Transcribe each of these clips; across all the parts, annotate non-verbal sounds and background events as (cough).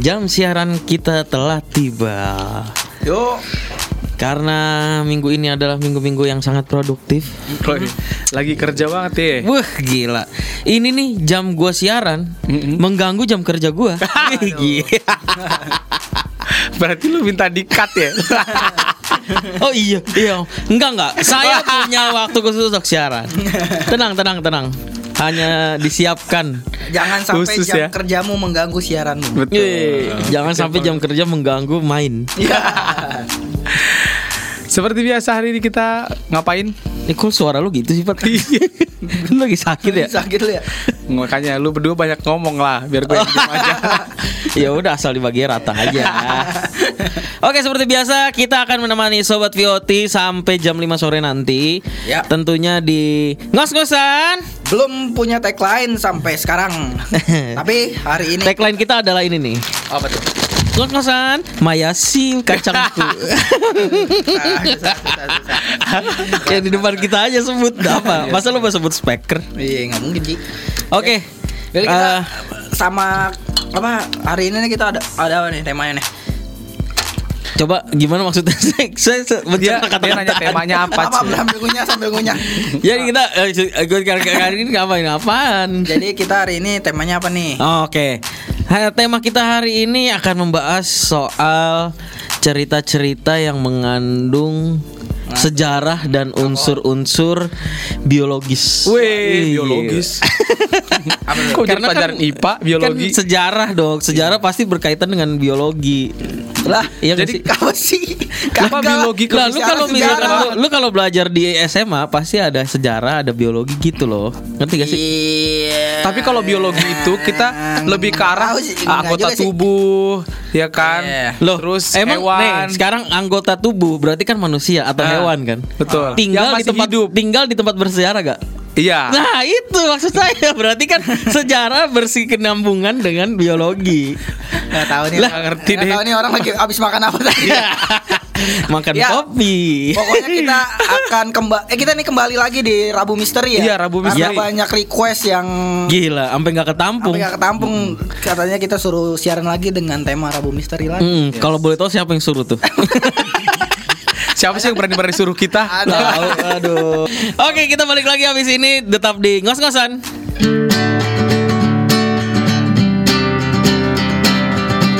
jam siaran kita telah tiba. Yuk. Karena minggu ini adalah minggu-minggu yang sangat produktif. Lagi kerja banget ya. Wah gila Ini nih jam gua siaran Mengganggu jam kerja gua. (laughs) (laughs) Berarti lu minta di-cut ya? (laughs) Oh iya iya Enggak enggak Saya punya waktu khusus untuk siaran Tenang tenang tenang Hanya disiapkan Jangan sampai Khusus jam ya. kerjamu mengganggu siaranmu. Yeay, Jangan sampai jam kerja mengganggu main Iya. (laughs) Seperti biasa hari ini kita ngapain? Ini kok suara lu gitu sih Pat (laughs) Lu lagi sakit ya Sakit lu ya. Makanya lu berdua banyak ngomong lah biar gue yang aja. (laughs) ya udah asal dibagi rata aja. (laughs) Oke seperti biasa kita akan menemani sobat VOT sampai jam 5 sore nanti. Ya. Tentunya di ngos-ngosan. Belum punya tagline sampai sekarang. (laughs) Tapi hari ini Tagline kita adalah ini nih. apa tuh? Ngos-ngosan Mayasi kacangku. (laughs) Susah, susah, susah, susah. ya di depan kita aja sebut apa? Masa lu mau sebut speaker? Iya, nggak mungkin, Ji. Oke. Jadi kita Eh, sama apa hari ini nih kita ada ada apa nih temanya nih? coba gimana maksudnya? (laughs) saya saya Dia, mencerna dia kata-kata nanya temanya apa Apa sih? sambil ngunyah sambil ngunyah. (laughs) Jadi kita eh, gue kali ini ngapain apaan? Jadi kita hari ini temanya apa nih? Oke, Ha- tema kita hari ini akan membahas soal cerita-cerita yang mengandung sejarah dan unsur-unsur biologis. Wih, Iya. biologis. (laughs) Kok Karena pelajaran kan- IPA, biologi? Kan sejarah dong, sejarah pasti berkaitan dengan biologi. Lah, Iya jadi sih? apa sih? Apa biologi Lah, lu kalau misalkan lu, lu kalau belajar di SMA pasti ada sejarah, ada biologi gitu loh. Ngerti gak sih? Iya. Tapi kalau biologi itu kita lebih ke arah sih, anggota sih. tubuh, ya kan? Iya. Loh, Terus emang hewan. nih, sekarang anggota tubuh berarti kan manusia atau Ah, hewan kan? betul. Tinggal di tempat hidup. tinggal di tempat bersejarah gak? Iya. Nah itu maksud saya berarti kan sejarah berkesinambungan dengan biologi. Nggak tahu nih. Lah, ngerti deh. tahu nih orang lagi habis makan apa tadi. (laughs) Makan Ya. kopi. Pokoknya kita akan kembali eh kita nih kembali lagi di Rabu Misteri ya. Iya, Rabu Karena Misteri. banyak request yang Gila, sampai nggak ketampung. sampai nggak ketampung. Katanya kita suruh siaran lagi dengan tema Rabu Misteri lagi. Hmm, Kalau boleh tahu siapa yang suruh tuh? (laughs) Siapa sih yang berani-berani suruh kita? (laughs) Tahu, aduh. Oke, kita balik lagi habis ini tetap di ngos-ngosan.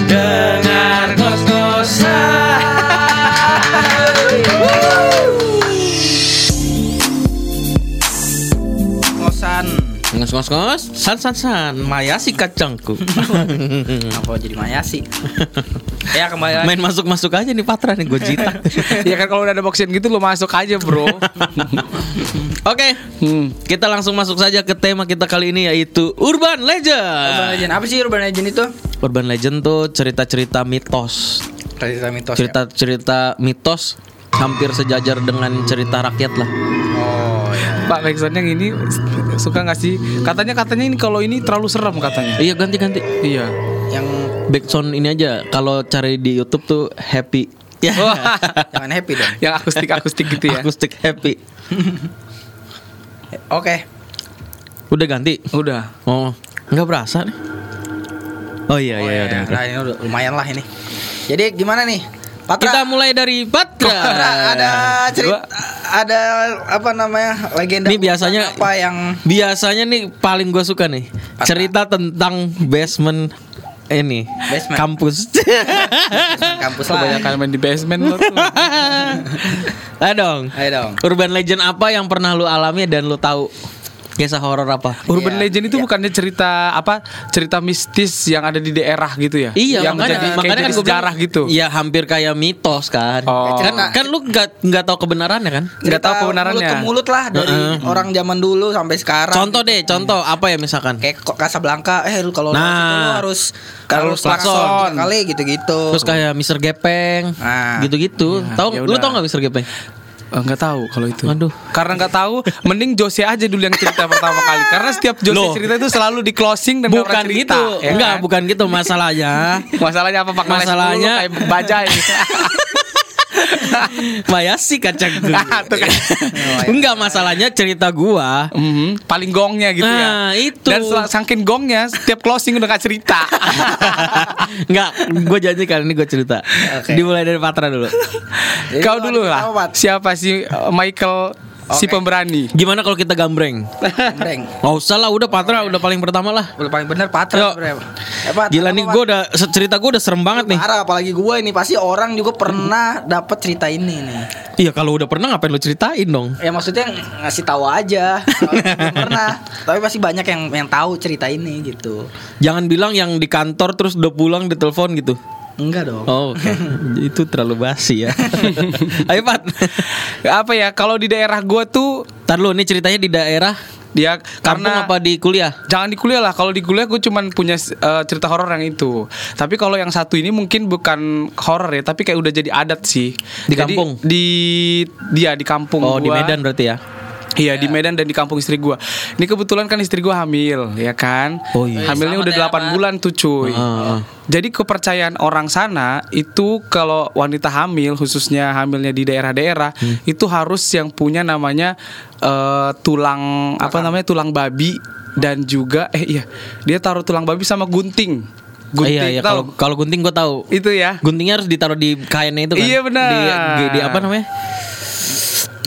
Dengar ngos-ngosan. Ngosan. Ngos-ngos-ngos, san-san-san, maya si kacangku. (laughs) Apa jadi Maya sih? (laughs) ya kembali lagi. Main masuk-masuk aja nih Patra nih gue jitak. (laughs) ya kan kalau udah ada boxin gitu lo masuk aja, Bro. Oke, Hmm. kita langsung masuk saja ke tema kita kali ini yaitu Urban Legend. Urban Legend apa sih Urban Legend itu? Urban Legend tuh cerita-cerita mitos, Cerita mitos. ya? cerita-cerita mitos hampir sejajar dengan cerita rakyat lah. Oh. Pak Backsound yang ini suka nggak sih? Katanya katanya ini kalau ini terlalu serem katanya. Iya ganti-ganti. Iya. Yang Backsound ini aja kalau cari di YouTube tuh happy. Ya. jangan happy dong. Yang akustik-akustik gitu ya. Akustik happy. (laughs) Oke. Udah ganti. Udah. Oh, nggak berasa nih. Oh iya Oh, iya, ya, udah, udah. Nah, ini udah lumayan lah ini. Jadi gimana nih? Patra, Kita mulai dari Patra. Patra, ada cerita ada apa namanya legenda Ini biasanya- apa yang Biasanya nih paling gue suka nih cerita tentang basement ini Basement. kampus. (laughs) kampus lah. Kebanyakan main di basement lo tuh. Ayo dong. Ayo dong. Urban legend apa yang pernah lu alami dan lu tahu? Kisah horor apa? Urban Iya, Legend itu iya. bukannya cerita apa? Cerita mistis yang ada di daerah gitu ya? Iya, yang makanya, jadi, kayak makanya jadi kan gue sejarah gitu. Iya, hampir kayak mitos kan. Oh. Kan, kan lu nggak nggak tahu kebenarannya kan? Nggak tahu kebenarannya. Mulut ke mulut lah dari Heeh. orang zaman dulu sampai sekarang. Contoh deh, contoh apa ya misalkan? kayak kok Casablanca eh lu kalau Nah. lu harus harus Harus klakson. kali gitu-gitu. Terus kayak Mr. Gepeng, Nah. gitu-gitu. Iya, tahu ya lu tau nggak Mr. Gepeng? Enggak tahu kalau itu. Aduh. Karena nggak tahu, mending Jose aja dulu yang cerita pertama kali. Karena setiap Jose Loh. cerita itu selalu di closing dan Bukan cerita. gitu. ya Enggak, kan? bukan gitu masalahnya. Masalahnya apa Pak Masalahnya- kayak bajai. (laughs) Mayasi kacang gue. (laughs) Tuh kan. (laughs) Enggak masalahnya cerita gua. Mhm, paling gongnya gitu Nah, ya. itu. Dan saking gongnya, setiap closing udah gak cerita. (laughs) Enggak, gue janji kali ini gue cerita. Oke. Dimulai dari Patra dulu. Jadi Kau lu dulu lah. Siapa sih uh, Si pemberani? Gimana kalau kita gambreng? Breng. Nggak usah lah, udah Patra udah paling pertama lah. Udah paling bener Patra. Eh, Pat, Gila nih, gue udah cerita gue udah serem banget nih. Parah apalagi gue ini pasti orang juga pernah dapat cerita ini nih. Iya kalau udah pernah ngapain lu ceritain dong? Ya maksudnya ngasih tahu aja. (laughs) Pernah. Tapi pasti banyak yang yang tahu cerita ini gitu. Jangan bilang yang di kantor terus udah pulang ditelepon gitu. Enggak dong. Oh, oke. (laughs) Itu terlalu basi ya. (laughs) Ayo Pat. Apa ya? Kalau di daerah gua tuh Ntar lu ini ceritanya di daerah dia kampung karena apa di kuliah? Jangan di kuliah lah. Kalau di kuliah gue cuman punya uh, cerita horor yang itu. Tapi kalau yang satu ini mungkin bukan horor ya, tapi kayak udah jadi adat sih. Di Jadi kampung? Di dia di kampung. Oh, di gua. Medan berarti ya. Iya di Medan dan di kampung istri gua. Ini kebetulan kan istri gua hamil, ya kan? Oh, iya. Hamilnya Selamat udah 8 Pak. bulan tuh cuy. Ah. Jadi kepercayaan orang sana itu kalau wanita hamil khususnya hamilnya di daerah-daerah Hmm. itu harus yang punya namanya eh, tulang apa namanya tulang babi dan juga eh iya dia taruh tulang babi sama gunting. Gunting iya iya kalau kalau gunting gue tahu. itu ya. Guntingnya harus ditaruh di kainnya itu kan. Iya, benar. Di, di, di apa namanya?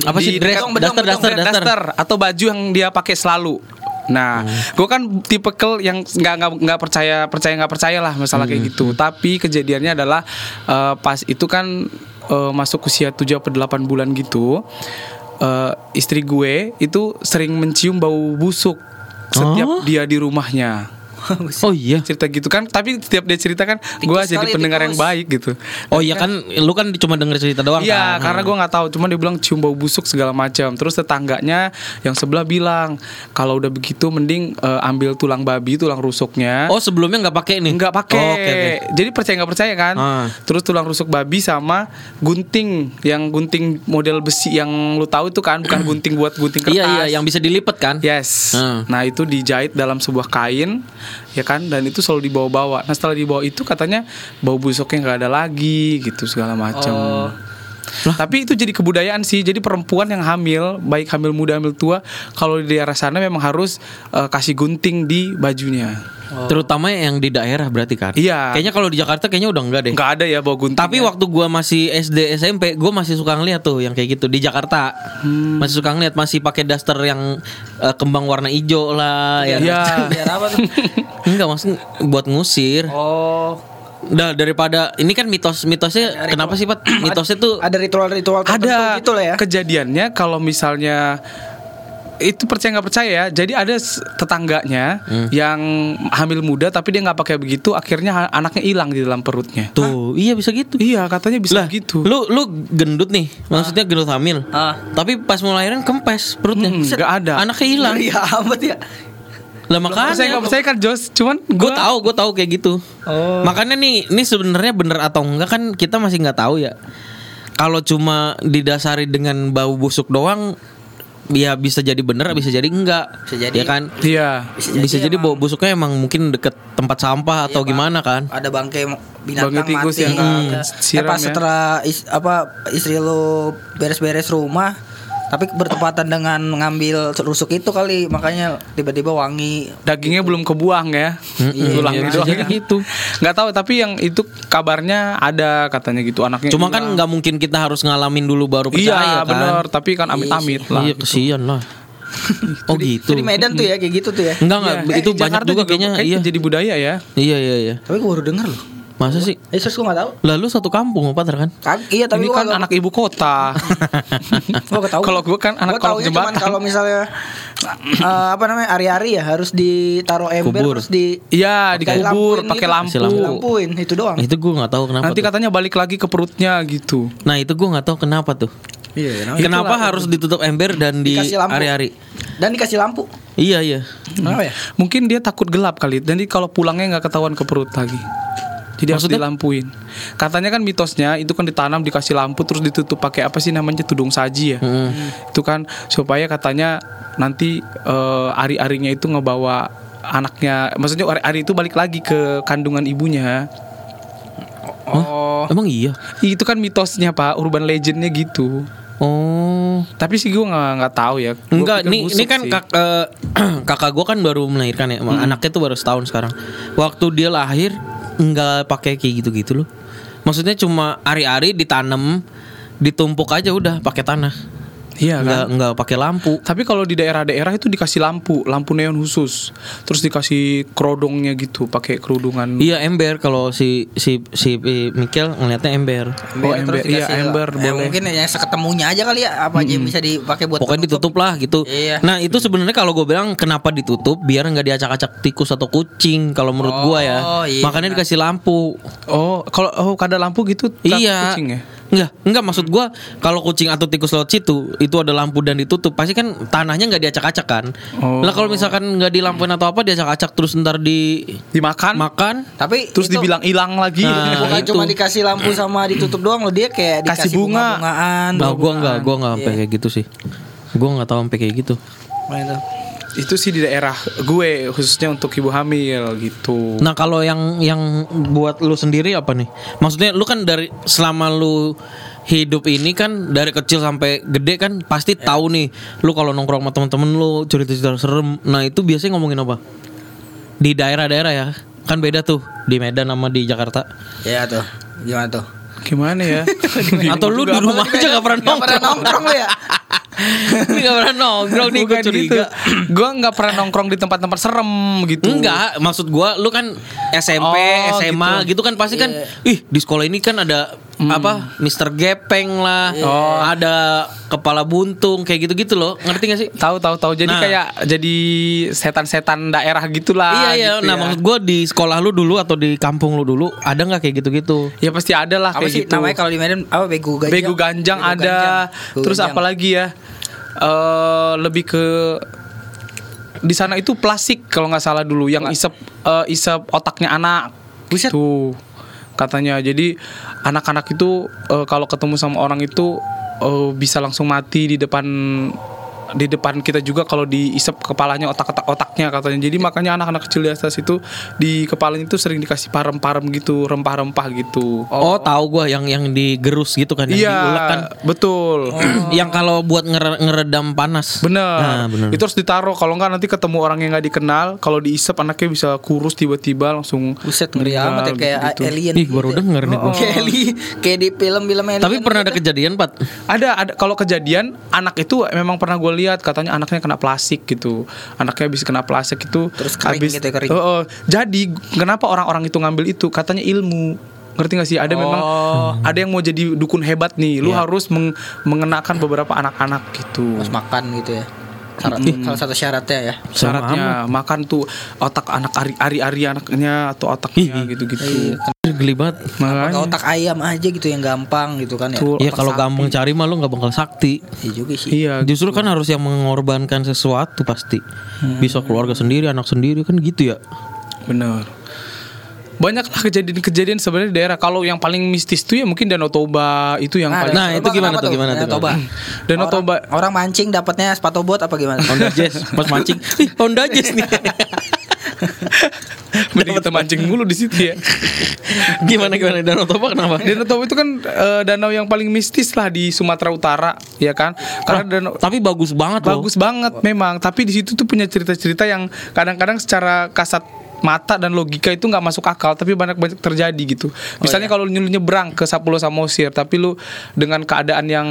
Apa sih dress, bedong, bedong, daster, daster, daster, daster atau baju yang dia pakai selalu. Nah, gue kan tipe kel yang nggak nggak nggak percaya percaya nggak percaya lah masalah kayak gitu. Tapi kejadiannya adalah eh, pas itu kan eh, masuk usia 7 atau 8 bulan gitu. eh, istri gue itu sering mencium bau busuk setiap Oh? dia di rumahnya. Oh iya. Cerita gitu kan, tapi setiap dia cerita kan gue jadi pendengar yang tikus. baik gitu. Oh iya kan lu kan cuma denger cerita doang Iya, kan. karena gue nggak tahu. Cuma dia bilang cium bau busuk segala macam. Terus tetangganya yang sebelah bilang kalau udah begitu mending eh, ambil tulang babi, tulang rusuknya. Oh sebelumnya nggak pakai nih? Nggak pakai. Oh, oke, oke. Jadi percaya nggak percaya kan? Ah. Terus tulang rusuk babi sama gunting, yang gunting model besi yang lu tahu itu kan, bukan gunting buat gunting kertas. Iya iya yang bisa dilipat kan? Yes. Ah. Nah itu dijahit dalam sebuah kain, ya kan? Dan itu selalu dibawa-bawa. Nah setelah dibawa itu katanya bau busuknya nggak ada lagi, gitu segala macam. Oh. Tapi itu jadi kebudayaan sih. Jadi perempuan yang hamil, baik hamil muda hamil tua, kalau di daerah sana memang harus eh, kasih gunting di bajunya. Terutama yang di daerah berarti kan? Iya. Kayaknya kalau di Jakarta kayaknya udah enggak deh. Nggak ada ya bawa gunting. Tapi waktu gua masih SD SMP, gua masih suka ngeliat tuh yang kayak gitu di Jakarta. Hmm. Masih suka ngeliat masih pakai daster yang eh, kembang warna hijau lah ya. Iya. (laughs) Biar apa tuh? (laughs) Enggak maksud buat ngusir. Oh. Udah daripada ini kan mitos-mitosnya kenapa sih Pat? Mitosnya tuh Ada ritual-ritual tertentu ada gitu lah ya. kejadiannya kalau misalnya itu percaya nggak percaya ya jadi ada tetangganya Hmm. yang hamil muda tapi dia nggak pakai begitu akhirnya anaknya hilang di dalam perutnya tuh, iya bisa gitu. iya katanya bisa Lah, gitu Lu lu gendut nih, maksudnya gendut hamil. Ah. Tapi pas mau lahiran kempes perutnya. Mm, nggak ada. Anaknya hilang. Iya (laughs) amat ya. Lah makanya nggak percaya kan Jos cuman gue gua- tahu gue tahu kayak gitu. Oh. Makanya nih, ini sebenarnya bener atau enggak kan kita masih nggak tahu ya. Kalau cuma didasari dengan bau busuk doang, ya bisa jadi bener, bisa jadi enggak. Bisa jadi. ya kan. iya Bisa, jadi, bau busuknya emang mungkin deket tempat sampah atau Iya, Pak. gimana kan? Ada bangkai binatang Bangkai tikus mati. yang Hmm. Eh, siram pas ya. setelah is- apa istri lu beres-beres rumah tapi bertepatan dengan ngambil rusuk itu kali makanya tiba-tiba wangi. Dagingnya belum kebuang ya. Mm-mm, tulangnya ya bisa doang jadi gitu. (laughs) nggak tahu tapi yang itu kabarnya ada katanya gitu. Anaknya Cuma kan nggak mungkin kita harus ngalamin dulu baru percaya iya kan. bener tapi kan amit-amit lah Iya kesian lah. (laughs) oh gitu. itu di Medan tuh ya kayak gitu tuh ya? Enggak enggak Iya. itu Eh, banyak Jakarta juga kayaknya kayak iya. jadi budaya ya. Iya iya iya. tapi gue baru denger loh Masa sih? eh terus gue gak tahu Lalu satu kampung apa kan? Kag iya tapi ini gue kan anak ibu kota (laughs) gue gak tahu Kalau gua kan anak kolong cuman jembatan. kalau misalnya eh, apa namanya hari-hari ya harus ditaruh ember Kubur. terus di Iya pakai dikubur lampuin pakai gitu. lampu. Lampuin itu doang Itu gue nggak tahu kenapa. Nanti tuh. katanya balik lagi ke perutnya gitu. Nah itu gue nggak tahu kenapa tuh. iya Kenapa harus ditutup ember dan di Dikasih lampu. hari-hari? dan dikasih lampu Iya iya. kenapa ya Mungkin dia takut gelap kali. Jadi kalau pulangnya nggak ketahuan ke perut lagi. Jadi harus Maksudnya? dilampuin. Katanya kan mitosnya itu kan ditanam dikasih lampu terus ditutup pakai apa sih namanya tudung saji ya. Itu kan supaya katanya nanti eh, ari-arinya itu ngebawa anaknya. Maksudnya ari-ari itu balik lagi ke kandungan ibunya. Oh, Emang iya? itu kan mitosnya pak, urban legendnya gitu. Oh. Tapi sih gue nggak nggak tahu ya. Gua Enggak, ini ini kan sih. kak, eh, (clears throat) kakak gue kan baru melahirkan ya, Hmm. anaknya tuh baru setahun sekarang. Waktu dia lahir nggak pakai kayak gitu-gitu loh. Maksudnya cuma ari-ari ditanam, ditumpuk aja udah pakai tanah. Iya kan. Nggak nggak pakai lampu. Tapi kalau di daerah-daerah itu dikasih lampu, lampu neon khusus. Terus dikasih kerodongnya gitu, pakai kerudungan. Iya ember kalau si si si Mikel ngeliatnya ember. Oh, ember. Iya, ember ya, boleh. mungkin yang seketemunya aja kali ya apa aja yang bisa dipakai buat Pokoknya penutup. ditutup lah gitu. Iya. Nah itu sebenarnya kalau gue bilang kenapa ditutup biar nggak diacak-acak tikus atau kucing kalau menurut gua ya. Oh, iya, Makanya dikasih lampu. Oh, kalau oh kada lampu gitu takut Iya. kucing ya? Enggak, enggak maksud gua kalau kucing atau tikus lewat situ itu ada lampu dan ditutup, pasti kan tanahnya nggak diacak-acak kan. Oh. Lah kalau misalkan nggak dilampuin atau apa diacak-acak terus ntar di Dimakan, makan, Tapi terus itu dibilang hilang lagi. Nah, bukan itu. cuma dikasih lampu (clears throat) sama ditutup doang loh dia kayak Kasih dikasih bunga. bunga-bungaan. nah gua enggak, gua enggak Iya. sampai kayak gitu sih. Gua nggak tahu sampai kayak gitu. Nah, itu. sih di daerah gue khususnya untuk ibu hamil gitu. Nah kalau yang yang buat lu sendiri apa nih? Maksudnya lu kan dari selama lu hidup ini kan dari kecil sampai gede kan pasti tahu nih lu kalau nongkrong sama temen-temen lu cerita-cerita serem. Nah itu biasanya ngomongin apa? Di daerah-daerah ya kan beda tuh di Medan sama di Jakarta. Ya tuh. Gimana tuh? Gimana ya? (laughs) Atau lu di rumah aja gak pernah Nggak pernah nongkrong? nongkrong lu ya? Ini gak pernah nongkrong nih gue Bukan gitu. (clears throat) curiga. Gue nggak pernah nongkrong di tempat-tempat serem gitu. Enggak, maksud gua lu kan SMP, Oh, SMA gitu. kan pasti kan ih di sekolah ini kan ada apa? Mister Gepeng lah. Oh. Ada kepala buntung kayak gitu-gitu loh. Ngerti gak sih? Tahu tahu tahu. Jadi Nah. kayak jadi setan-setan daerah gitulah. iya iya. gitu nah, ya. maksud gua di sekolah lu dulu atau di kampung lu dulu ada nggak kayak gitu-gitu? Ya pasti ada lah Apa kayak sih gitu. namanya kalau di Medan apa begu ganjang? Begu ganjang Begu ada. ganjang. Terus ganjang. apa lagi ya? Eh lebih ke di sana itu plastik kalau nggak salah dulu yang isep eh, isep otaknya anak. Buset. Tuh katanya. Jadi anak-anak itu eh, kalau ketemu sama orang itu eh, bisa langsung mati di depan di depan kita juga kalau diisep kepalanya otak-otak otaknya katanya. Jadi makanya anak-anak kecil di atas itu di kepalanya itu sering dikasih parem-parem gitu, rempah-rempah gitu. Oh, tahu gua yang yang digerus gitu kan, yang Iya, diulek kan. betul. yang kalau buat ngere- ngeredam panas. Bener. Nah, bener. Itu harus ditaruh. Kalau nggak nanti ketemu orang yang nggak dikenal, kalau diisep anaknya bisa kurus tiba-tiba langsung. Buset ngeri amat ya kayak gitu. alien. Ih, baru gitu denger nih gua. Kayak alien, kayak di film-film alien. Tapi pernah ada gitu. kejadian, Pat? Ada, ada. Kalau kejadian anak itu memang pernah gue lihat katanya anaknya kena plastik gitu. Anaknya habis kena plastik itu Terus kering habis- gitu ya, kering. Oh, oh. Jadi kenapa orang-orang itu ngambil itu? Katanya ilmu. Ngerti gak sih? Ada memang ada yang mau jadi dukun hebat nih. Lu harus meng- mengenakan beberapa anak-anak gitu. Harus makan gitu ya. Syarat, salah satu syaratnya ya. syaratnya makan tuh otak anak ari ari ari anaknya atau otaknya gitu gitu Geli banget. Makanya otak ayam aja gitu yang gampang gitu kan ya. Tuh, Ya kalau gampang cari mah lu nggak bakal sakti. Iya juga sih. iya Justru kan harus yang mengorbankan sesuatu pasti. Bisa keluarga sendiri, anak sendiri kan gitu ya. bener banyak lah kejadian-kejadian sebenarnya di daerah kalau yang paling mistis tuh ya mungkin Danau Toba itu yang paling Nah, itu gimana tuh, gimana tuh? Toba. (laughs) Danau orang, Toba Orang mancing dapatnya sepatu bot apa gimana? Honda Jazz pas mancing. Ih, (laughs) Honda Jazz nih. (laughs) (laughs) mending kita mancing mulu di situ ya. (laughs) Gimana gimana? Danau Toba kenapa? Danau Toba itu kan eh, danau yang paling mistis lah di Sumatera Utara ya kan? Karena danau Tapi bagus banget loh. bagus banget memang. Tapi di situ tuh punya cerita-cerita yang kadang-kadang secara kasat mata dan logika itu nggak masuk akal tapi banyak banyak terjadi gitu misalnya kalau lu nyebrang ke Sapulu Samosir tapi lu dengan keadaan yang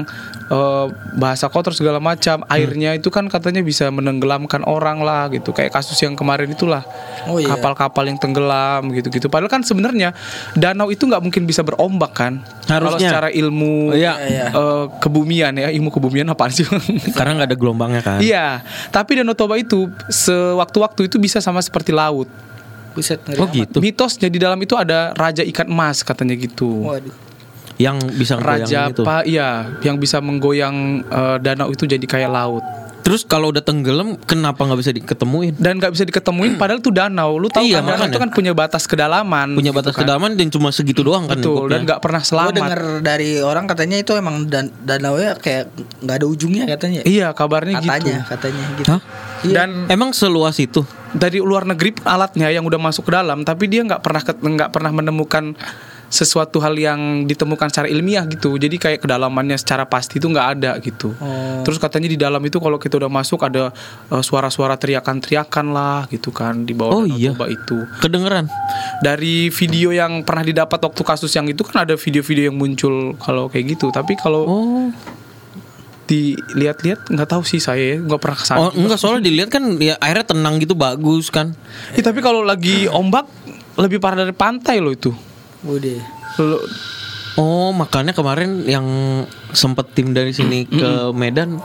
eh, bahasa kotor segala macam airnya itu kan katanya bisa menenggelamkan orang lah gitu kayak kasus yang kemarin itulah Oh, iya. kapal-kapal yang tenggelam gitu-gitu padahal kan sebenarnya danau itu nggak mungkin bisa berombak kan kalau Harusnya. secara ilmu Oh, iya. Iya. eh, kebumian ya ilmu kebumian apaan sih (laughs) Karena nggak ada gelombangnya kan. Iya, tapi Danau Toba itu sewaktu-waktu itu bisa sama seperti laut. Buset Oh amat. gitu. Mitosnya di dalam itu ada raja ikan emas katanya gitu. Waduh. Yang bisa Raja itu. apa? Iya, yang bisa menggoyang eh, danau itu jadi kayak laut. Terus kalau udah tenggelam kenapa nggak bisa diketemuin? Dan nggak bisa diketemuin padahal itu danau. Lu tahu Iya, kan danau itu kan punya batas kedalaman. Punya gitu batas kan. kedalaman dan cuma segitu doang kan Betul, dan nggak pernah Gue selamat. denger dari orang katanya itu emang dan danau nya kayak nggak ada ujungnya katanya. Iya, kabarnya katanya, gitu. katanya gitu. Hah? Iya. Dan Emang seluas itu? dari luar negeri alatnya yang udah masuk ke dalam tapi dia nggak pernah nggak pernah menemukan sesuatu hal yang ditemukan secara ilmiah gitu. Jadi kayak kedalamannya secara pasti itu nggak ada gitu. Oh. Terus katanya di dalam itu kalau kita udah masuk ada eh, suara-suara teriakan-teriakan lah gitu kan di bawah Oh, iya. Toba itu. Kedengeran. Dari video yang pernah didapat waktu kasus yang itu kan ada video-video yang muncul kalau kayak gitu. Tapi kalau Oh. dilihat-lihat nggak tahu sih saya nggak pernah ke sana. Oh, enggak soalnya dilihat kan ya airnya tenang gitu bagus kan. Eh, tapi kalau lagi ombak lebih parah dari pantai loh itu. Bude. Lo- Oh, makanya kemarin yang sempet tim dari sini ke Medan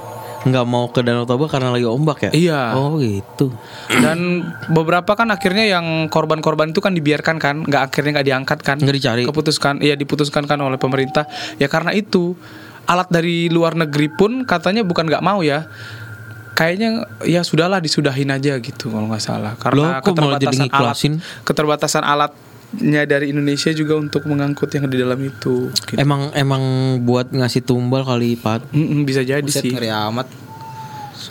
nggak mau ke Danau Toba karena lagi ombak ya? Iya. Oh, gitu. Dan beberapa kan akhirnya yang korban-korban itu kan dibiarkan kan, nggak akhirnya nggak diangkat kan, Nggak dicari. keputuskan, iya diputuskan kan oleh pemerintah. Ya karena itu alat dari luar negeri pun katanya bukan nggak mau ya. Kayaknya ya sudahlah disudahin aja gitu kalau nggak salah. Karena Loh, malah jadi keterbatasan alat, alatnya dari Indonesia juga untuk mengangkut yang di dalam itu. Gitu. Emang emang buat ngasih tumbal kali Pat. Mm-mm, bisa jadi Buset sih. ngeri amat.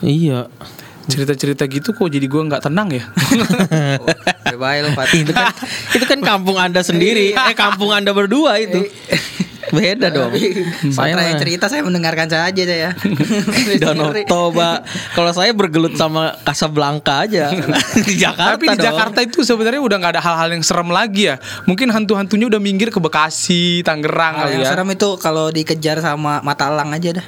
Iya. Cerita-cerita gitu kok jadi gua nggak tenang ya. (laughs) Bye lo Pat. itu kan itu kan kampung Anda sendiri. eh kampung Anda berdua itu. Beda dong. Saya Saya yang mah cerita saya mendengarkan saja saya. Danau Toba. Kalau saya bergelut sama Casablanca aja (laughs) di Jakarta. Tapi di dong. Jakarta itu sebenarnya udah nggak ada hal-hal yang serem lagi ya. Mungkin hantu-hantunya udah minggir ke Bekasi, Tangerang Hal kali yang ya. serem itu kalau dikejar sama mata elang aja dah.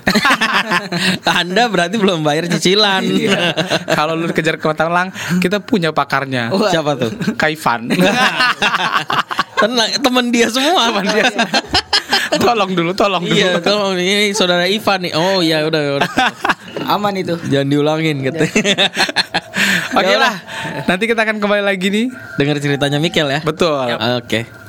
(laughs) Anda berarti belum bayar cicilan. (laughs) Iya. Kalau lu dikejar ke Matalang, kita punya pakarnya. Wah. Siapa tuh? Kaifan. Tenang, temen dia semua. Teman dia. (laughs) tolong dulu, tolong dulu. Iya, tolong ini saudara Ivan nih. Oh iya udah udah. (laughs) Aman itu. Jangan diulangin gitu. (laughs) Oke Ya lah. Nanti kita akan kembali lagi nih. Dengar ceritanya Mikel ya. Betul. Oke. Dengar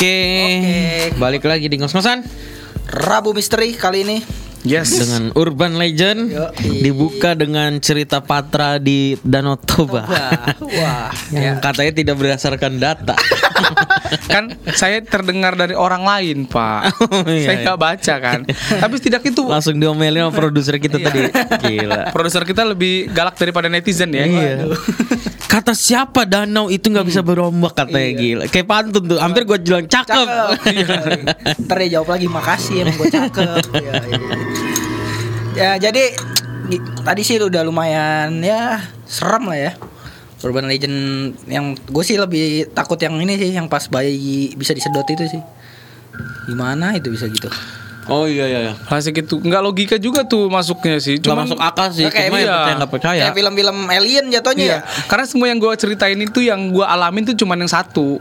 Oke. Balik lagi di ngos-ngosan Rabu misteri kali ini. Yes. dengan Urban Legend Yoi. dibuka dengan cerita Patra di Danau Toba. Wah, wah. Yang katanya tidak berdasarkan data. (laughs) kan saya terdengar dari orang lain, Pak. (laughs) Oh, iya, saya iya. nggak baca kan. Tapi setidak itu Langsung diomelin sama produser kita tadi. Gila. (laughs) produser kita lebih galak daripada netizen ya. Iya. Kata siapa danau itu nggak bisa berombak katanya gila. Kayak pantun tuh. Hampir gue bilang cakep. Cakep. Ntar dia jawab lagi makasih emang gue cakep. ya, iya. Ya jadi tadi sih udah lumayan ya serem lah ya. Urban Legend yang gue sih lebih takut yang ini sih yang pas bayi bisa disedot itu sih. Gimana itu bisa gitu? oh iya iya. iya. Klasik itu nggak logika juga tuh masuknya sih. Gak Cuman masuk akal sih. Kayak Cuma ya iya. percaya percaya. Kayak film-film alien jatuhnya Iya, ya. karena semua yang gue ceritain itu yang gue alamin tuh cuman yang satu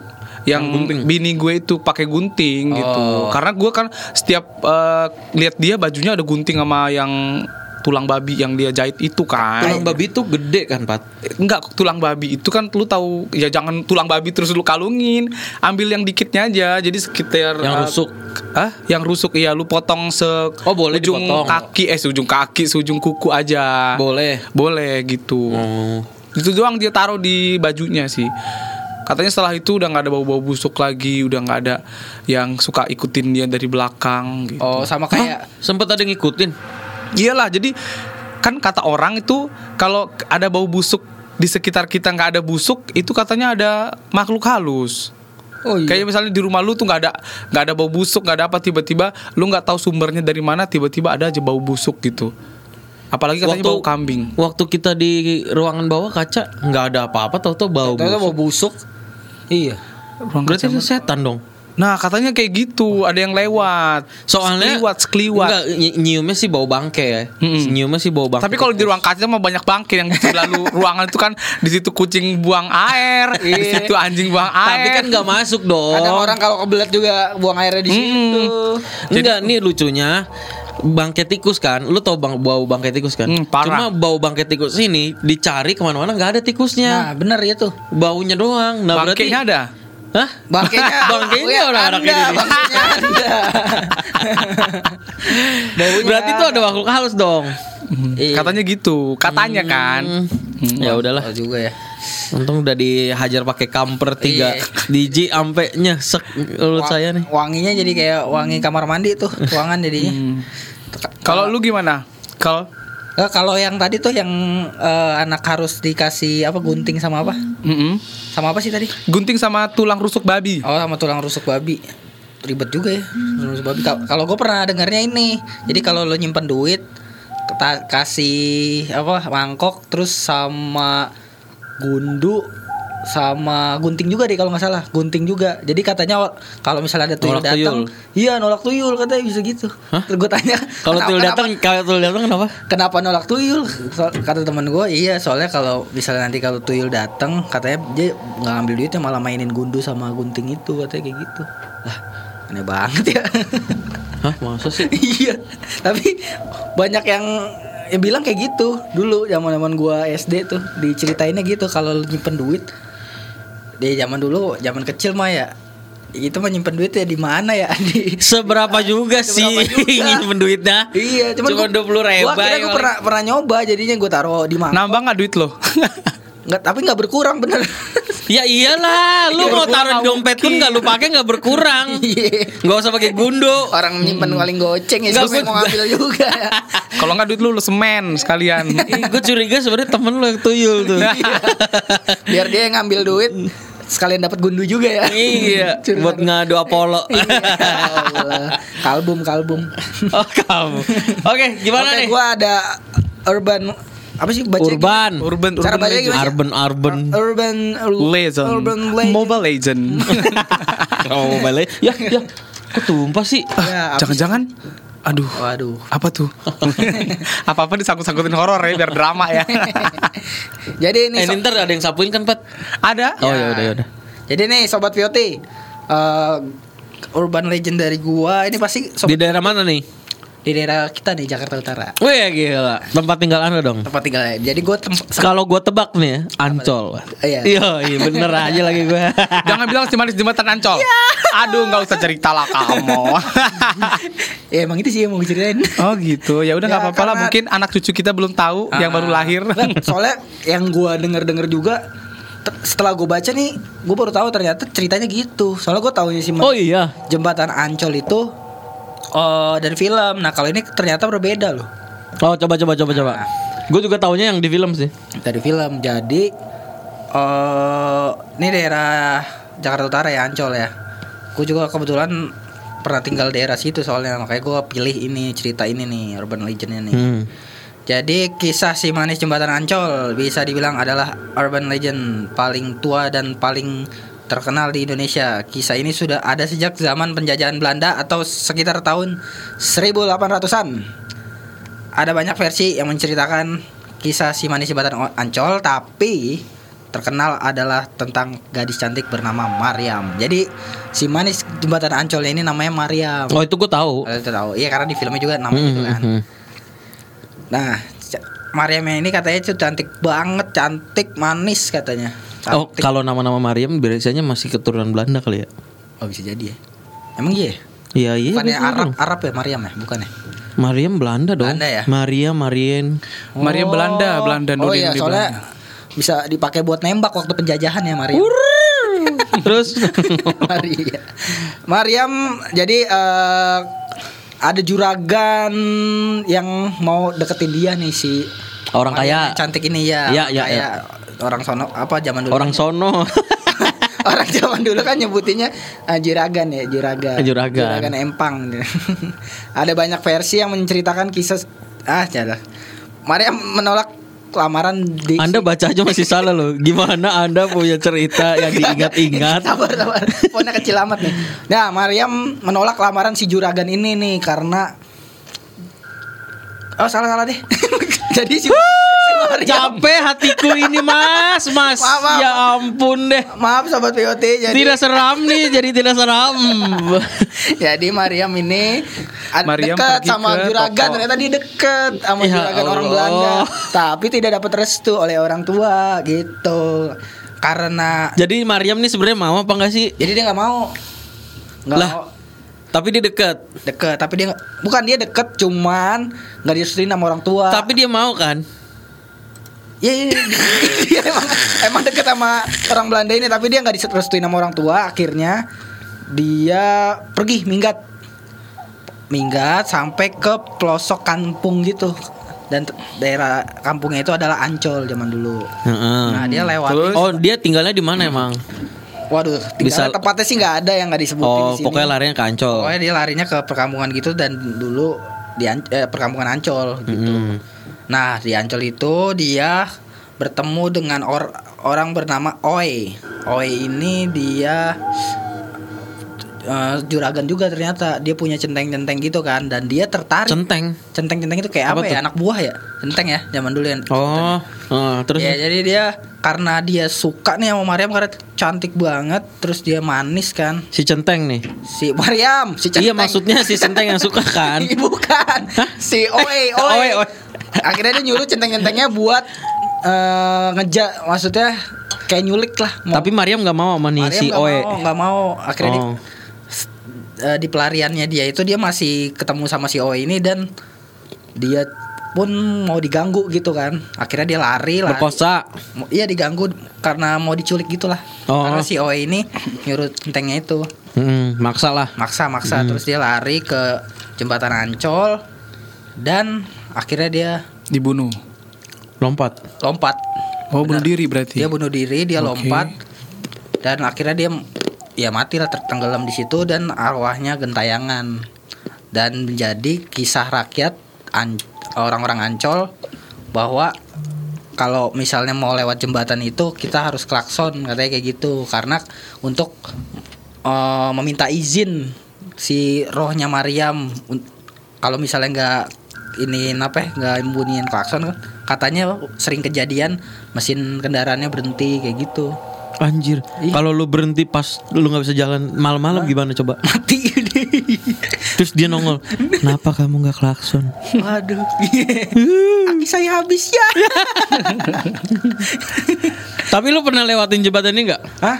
yang bini gue itu pakai gunting gitu Oh. karena gue kan setiap eh, lihat dia bajunya ada gunting sama yang tulang babi yang dia jahit itu kan Tulang babi itu gede kan, Pat? Enggak, tulang babi itu kan lu tahu ya jangan tulang babi terus lu kalungin. Ambil yang dikitnya aja. Jadi sekitar Yang eh, rusuk. Ah, yang rusuk iya lu potong se Oh, boleh ujung dipotong. kaki eh seujung kaki, seujung kuku aja. Boleh. Boleh gitu. Oh. Itu doang dia taruh di bajunya sih. Katanya setelah itu udah nggak ada bau-bau busuk lagi, udah nggak ada yang suka ikutin dia dari belakang gitu. Oh, sama kayak Sempet ada yang ngikutin. Iyalah, jadi kan kata orang itu kalau ada bau busuk di sekitar kita nggak ada busuk, itu katanya ada makhluk halus. Oh iya. Kayak misalnya di rumah lu tuh nggak ada nggak ada bau busuk, nggak ada apa tiba-tiba lu nggak tahu sumbernya dari mana, tiba-tiba ada aja bau busuk gitu. Apalagi katanya bau kambing. Waktu kita di ruangan bawah kaca nggak ada apa-apa, tahu-tahu bau. Ternyata busuk. mau busuk. Iya. Ruang Berarti kaca- itu setan dong. Nah katanya kayak gitu, ada yang lewat. Soalnya sekeliwat, sekeliwat. Enggak, ny- nyiumnya sih bau bangke ya. Mm-mm. Nyiumnya sih bau bangke. Tapi kalau di ruang kaca mah banyak bangke yang lalu ruangan itu kan di situ kucing buang air, di Iya. situ anjing buang air. Tapi kan nggak masuk dong. Kadang orang kalau kebelet juga buang airnya di situ. Enggak, nih lucunya bangke tikus kan, lu tau bang bau bangke tikus kan? Hmm, parah. Cuma bau bangke tikus ini dicari ke mana-mana nggak ada Nah, tikusnya, bener ya tuh. baunya doang. Nah Bangkenya berarti, ada. Hah? Bangkainya (laughs) Bangkainya orang anak ini. bangkainya (laughs) Berarti itu ada makhluk halus dong. Iya. Katanya gitu, katanya kan. Hmm. Ya udahlah. Oh, juga ya. Untung udah dihajar pakai kamper tiga Iya. (laughs) DJ ampe nyesek mulut Wa- saya nih. Wanginya jadi kayak wangi kamar mandi tuh, ruangan jadinya. Hmm. Kalau lu gimana? Kalau Nggak, kalau yang tadi tuh yang eh, anak harus dikasih apa gunting sama apa? Mm-mm. Sama apa sih tadi? gunting sama tulang rusuk babi. Oh sama tulang rusuk babi ribet juga ya tulang rusuk babi Kal- kalau gue pernah dengarnya ini jadi kalau lo nyimpen duit kasih apa mangkok terus sama gundu sama gunting juga deh kalau nggak salah gunting juga jadi katanya kalau misalnya ada tuyul datang iya nolak tuyul katanya bisa gitu terus gue tanya Kalau "Kenapa- tuyul datang, kalau tuyul datang kenapa? Kenapa nolak tuyul? So- kata temen gue, iya soalnya kalau misalnya nanti kalau tuyul datang, katanya dia nggak ngambil duitnya malah mainin gundu sama gunting itu katanya kayak gitu. Lah, aneh banget ya. (laughs) Hah, masa sih? (laughs) iya, tapi banyak yang yang bilang kayak gitu dulu zaman zaman gua SD tuh diceritainnya gitu kalau lu nyimpen duit di zaman dulu zaman kecil mah ya itu mah nyimpen duit ya di mana ya (laughs) di Seberapa juga sih Seberapa juga. nyimpen duitnya? Iya, cuman Cuma gua- 20 ribu. Gua kira gua pernah pernah nyoba jadinya gua taruh di mana. Nambah nggak duit lo? Nggak, tapi nggak berkurang bener. Ya iyalah, lu Iya, mau taruh dompet pun nggak lu pakai nggak berkurang. (laughs) Iya. Nggak usah pakai gundo. Orang nyimpen paling goceng ya, gua- mau ngambil juga ya. (laughs) Kalau nggak duit lu lu semen sekalian. (laughs) gue curiga sebenarnya temen lu yang tuyul tuh. Biar dia yang ngambil duit sekalian dapat gundu juga ya. iya, buat ngadu Apollo. Iya, Allah. kalbum kalbum. oh. Oke, gimana Oke, nih? gua ada urban apa sih baca Urban. Urban Cara urban bacanya legend. gimana? Urban, urban. Urban Legend. Urban legend. Mobile Legend. (laughs) Oh, balik. Ya, ya. Kok tumpah sih? Ya, apa Jangan-jangan aduh, sih? Waduh. apa tuh? (laughs) Apa-apa disangkut-sangkutin horor ya biar drama ya. (laughs) Jadi ini Eh, so- ntar ada yang sapuin kan, Pat? Ada? Oh, ya udah, ya udah. Jadi nih sobat Vioti, eh, urban legend dari gua ini pasti sobat Di daerah mana nih? Di daerah kita nih Jakarta Utara. Wih, gila. Tempat tinggal Anda dong. Tempat tinggal. Jadi gua tem- Kalau gua tebak nih ya, Ancol. Iya. Iya, iya bener aja lagi gua. (laughs) Jangan bilang si manis jembatan Ancol. Aduh, nggak usah cerita lah kamu. (laughs) ya emang itu sih yang mau gue ceritain. oh gitu. Ya udah nggak Ya, apa-apa lah. Mungkin anak cucu kita belum tahu yang baru Ah. lahir. (laughs) Soalnya yang gua denger-denger juga te- setelah gue baca nih, gue baru tahu ternyata ceritanya gitu. Soalnya gue tahunya sih Oh iya. jembatan Ancol itu oh dari film. Nah kalau ini ternyata berbeda loh Oh, coba coba coba coba. Gue juga taunya yang di film sih. dari film. Jadi eh ini daerah Jakarta Utara ya Ancol ya. Gue juga kebetulan pernah tinggal daerah situ soalnya makanya gue pilih ini cerita ini nih urban legendnya nih. Hmm. Jadi kisah si manis jembatan Ancol bisa dibilang adalah urban legend paling tua dan paling terkenal di Indonesia. Kisah ini sudah ada sejak zaman penjajahan Belanda atau sekitar tahun 1800-an. Ada banyak versi yang menceritakan kisah si manis jembatan Ancol tapi terkenal adalah tentang gadis cantik bernama Mariam. Jadi si manis jembatan Ancol ini namanya Mariam. Oh, itu gue tahu. Kalian tuh tahu. Iya karena di filmnya juga namanya Hmm, itu kan. hmm, hmm. Nah, ca- Mariam yang ini katanya tuh cantik banget, cantik, manis katanya. Oh, kalau nama-nama Mariam biasanya masih keturunan Belanda kali ya? Oh, bisa jadi ya. Emang iya? ya? Iya, iya. Bukannya Arab, dong. Arab ya Mariam ya? Bukan ya? Mariam Belanda dong. Belanda ya? Maria, Marien. Maria Belanda, Belanda Oh Nudin iya, di soalnya Belanda. bisa dipakai buat nembak waktu penjajahan ya Mariam. (laughs) Terus Maria. Mariam jadi eh, ada juragan yang mau deketin dia nih si Orang Mariam kaya. cantik ini ya. Iya, orang iya, kaya. Orang sono apa zaman dulu? orang sono. (laughs) Orang zaman dulu kan nyebutinnya uh, juragan ya, juragan. Juragan. empang. (laughs) Ada banyak versi yang menceritakan kisah ah jalan. Maria menolak lamaran di Anda baca aja masih salah loh. Gimana Anda punya cerita yang diingat-ingat? sabar sabar. Fontnya kecil amat nih. Nah, Mariam menolak lamaran si juragan ini nih karena Oh, salah salah deh. (laughs) Jadi si, Capek hatiku ini mas, mas. Maaf, maaf. Ya ampun deh. Maaf sobat POT jadi Tidak seram nih, jadi tidak seram. (laughs) Jadi Mariam ini ada Mariam dekat sama ke juragan toko. ternyata dia deket sama Ya juragan orang Allah. Belanda tapi tidak dapat restu oleh orang tua gitu karena jadi Mariam nih sebenarnya mau apa enggak sih? jadi dia nggak mau nggak Lah. mau Tapi dia deket. deket tapi dia bukan dia deket cuman nggak direstuin sama orang tua Tapi dia mau kan? Iya, iya, iya. dia (laughs) emang, emang deket sama orang Belanda ini tapi dia nggak direstuin sama orang tua. Akhirnya dia pergi minggat, minggat sampai ke pelosok kampung gitu. Dan daerah kampungnya itu adalah Ancol zaman dulu. Heeh. Nah dia lewat. Terus? Oh dia tinggalnya di mana emang? Waduh, Bisa- tinggal tempatnya sih nggak ada yang nggak disebutin Oh di sini. pokoknya larinya ke Ancol. Pokoknya dia larinya ke perkampungan gitu dan dulu di An- eh, perkampungan Ancol gitu. Mm. Nah di Ancol itu dia bertemu dengan or- orang bernama Oi. Oi ini dia eh, juragan juga ternyata dia punya centeng-centeng gitu kan dan dia tertarik. Centeng. Centeng-centeng itu kayak Apa apa, ya? tuh? Anak buah ya? Centeng ya zaman dulu ya. Oh, oh, terus Ya jadi dia karena dia suka nih sama Mariam karena cantik banget, terus dia manis kan. si Centeng nih. Si Mariam, si Iya centeng. maksudnya si Centeng yang suka (laughs) kan. Bukan. Si Oe, Oe, Oe. Oe. Akhirnya dia nyuruh centeng-centengnya buat eh ngejak maksudnya kayak nyulik lah. Mau- Tapi Mariam nggak mau sama nih Mariam si nggak Oe. mau, nggak mau. Akhirnya di, Oh. eh, di pelariannya dia itu dia masih ketemu sama si Oe ini dan dia pun mau diganggu gitu kan. Akhirnya dia lari lari. Berkosa. Iya diganggu karena mau diculik gitulah. Oh. Karena si Oe ini nyuruh centengnya itu Hmm, maksa lah. maksa-maksa terus dia lari ke jembatan Ancol dan akhirnya dia Dibunuh. Lompat. lompat. Oh, bunuh Benar. diri berarti. Dia bunuh diri, dia Oke. lompat dan akhirnya dia ya mati lah tertenggelam di situ dan arwahnya gentayangan dan menjadi kisah rakyat An- orang-orang Ancol bahwa kalau misalnya mau lewat jembatan itu kita harus klakson katanya kayak gitu karena untuk eh, meminta izin si rohnya Maryam un- kalau misalnya nggak ini apa ya, nggak bunyiin klakson kan katanya sering kejadian mesin kendaraannya berhenti kayak gitu Anjir. Kalau lu berhenti pas lu nggak bisa jalan malam-malam gimana coba? mati (laughs) Terus dia nongol. Kenapa kamu nggak klakson? waduh (laughs) kaki saya habis ya (laughs) Tapi lu pernah lewatin jembatan ini nggak? Hah?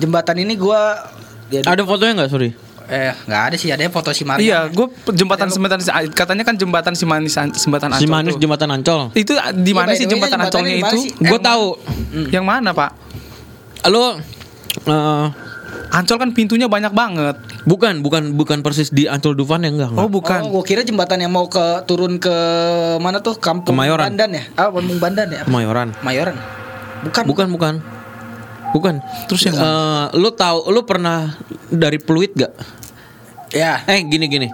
jembatan ini gua ya, Ada fotonya nggak, sorry? Eh nggak ada sih ada foto si Maryam Iya, gue jembatan jembatan katanya kan jembatan si manis jembatan Ancol. Si manis tuh. jembatan Ancol. Itu di mana Iya, by sih the way, jembatan Ancolnya di mana itu? sih? Gue tahu. Yang mana, Pak? Eh, Ancol kan pintunya banyak banget. bukan, bukan, bukan persis di Ancol Dufan ya enggak? Oh, bukan. Oh, gua kira jembatan yang mau ke turun ke mana tuh kampung Kemayoran. Bandan ya? Ah, kampung Bandan ya? Kemayoran. Mayoran. Bukan. Bukan, bukan. Bukan. Terus yang Eh, lu tahu lu pernah dari Pluit gak? Ya. Eh, gini gini.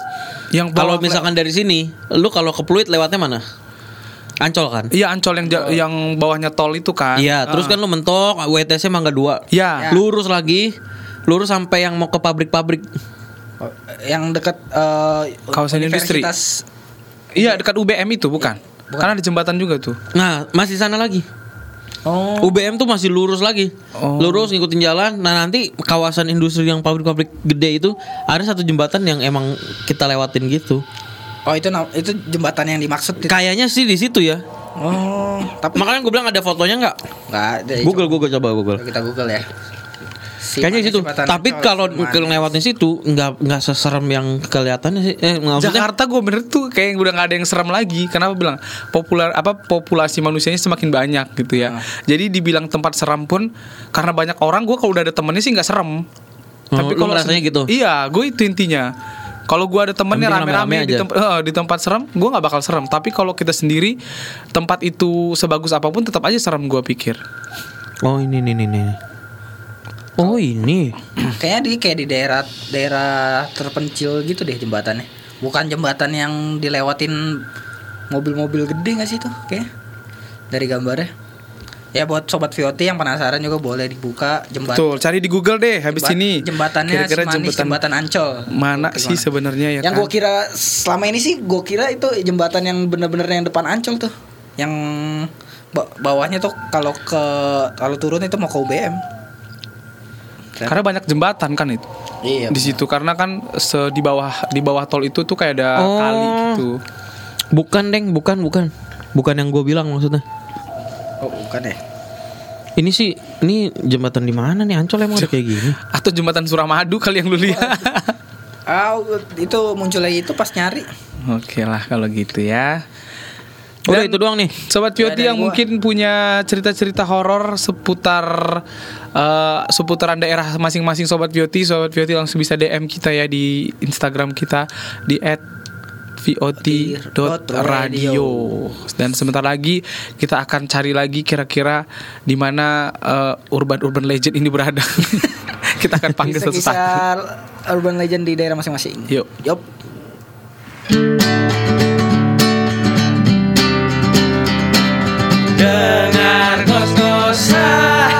Yang Kalau misalkan dari sini, lu kalau ke Pluit lewatnya mana? Ancol kan? Iya, Ancol yang ja- yang bawahnya tol itu kan. Iya, terus kan lu mentok WTC Mangga 2. Iya. Lurus lagi, lurus sampai yang mau ke pabrik-pabrik. Oh, Yang dekat eh, Kawasan industri. Iya, dekat UBM itu bukan? Karena ada jembatan juga tuh. Nah, masih sana lagi. Oh. UBM tuh masih lurus lagi. Oh. Lurus ngikutin jalan. Nah, nanti kawasan industri yang pabrik-pabrik gede itu ada satu jembatan yang emang kita lewatin gitu. Oh, itu itu jembatan yang dimaksud. itu. Kayaknya sih di situ ya. Oh, tapi Makanya gue bilang ada fotonya nggak? enggak ada. Google, Google coba Google. Kita Google ya. Si Kayaknya situ. Tapi kalau lewatin situ nggak nggak seserem yang kelihatannya sih. Eh, maksudnya Jakarta gue bener tuh kayak udah nggak ada yang serem lagi. Kenapa bilang populer apa populasi manusianya semakin banyak gitu ya. Jadi dibilang tempat seram pun karena banyak orang gue kalau udah ada temennya sih nggak serem. Oh, lu ngerasanya sen- gitu? Iya, gue itu intinya. Kalau gue ada temennya rame-rame di, aja. temp- eh, di tempat serem, gue nggak bakal serem. Tapi kalau kita sendiri, tempat itu sebagus apa pun tetap aja serem gue pikir. Oh ini nih nih nih. Oh ini. Kayaknya di kayak di daerah daerah terpencil gitu deh jembatannya. Bukan jembatan yang dilewatin mobil-mobil gede nggak sih tuh kayak dari gambarnya. Ya buat sobat VOT yang penasaran juga boleh dibuka jembatan. Tuh, cari di Google deh habis jembat- ini. jembatannya Kira-kira jembatan, jembatan Ancol. mana Gimana? sih sebenarnya ya yang kan? gua kira selama ini sih gua kira itu jembatan yang bener-bener yang depan Ancol tuh. Yang ba- bawahnya tuh kalau ke kalau turun itu mau ke UBM. Karena banyak jembatan kan itu. Iya. di situ karena kan se di bawah di bawah tol itu tuh kayak ada Oh. kali gitu. Bukan deng, bukan bukan. Bukan yang gue bilang maksudnya. Oh, bukan ya. Ini sih, ini jembatan di mana nih Ancol emang ada kayak gini? (laughs) Atau jembatan Suramadu kali yang lu lihat. (laughs) Ah, itu muncul lagi itu pas nyari. Oke lah kalau gitu ya. Udah Dan- itu doang nih. Sobat Pioti yang gua. mungkin punya cerita-cerita horor seputar eh, seputaran daerah masing-masing Sobat Pioti, Sobat Pioti langsung bisa DM kita ya di Instagram kita di @vot.radio. Dan sebentar lagi kita akan cari lagi kira-kira di mana eh, urban-urban legend ini berada. (laughs) kita akan panggil satu-satu. Urban legend di daerah masing-masing. Yuk. Yup. Ngos-ngosan.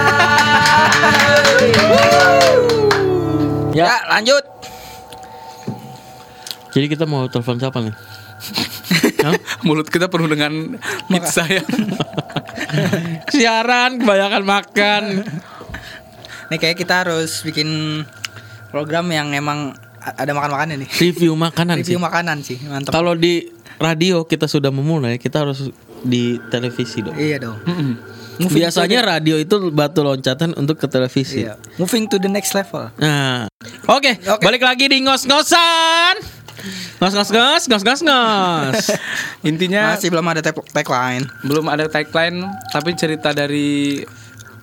Ya, lanjut. Jadi kita mau telepon siapa nih? (laughs) Hah? Mulut kita penuh dengan pizza ya. (laughs) Siaran kebanyakan makan. Nih kayak kita harus bikin program yang emang ada makan-makannya nih. Review makanan Review sih. makanan sih, mantap. Kalau di radio kita sudah memulai, kita harus di televisi dong. Iya dong. Biasanya radio itu batu loncatan untuk ke televisi. Iya. Moving to the next level. Nah, oke, Oke. balik lagi di ngos-ngosan. Ngos ngos ngos ngos ngos ngos. Intinya Masih belum ada tag- tagline. belum ada tagline tapi cerita dari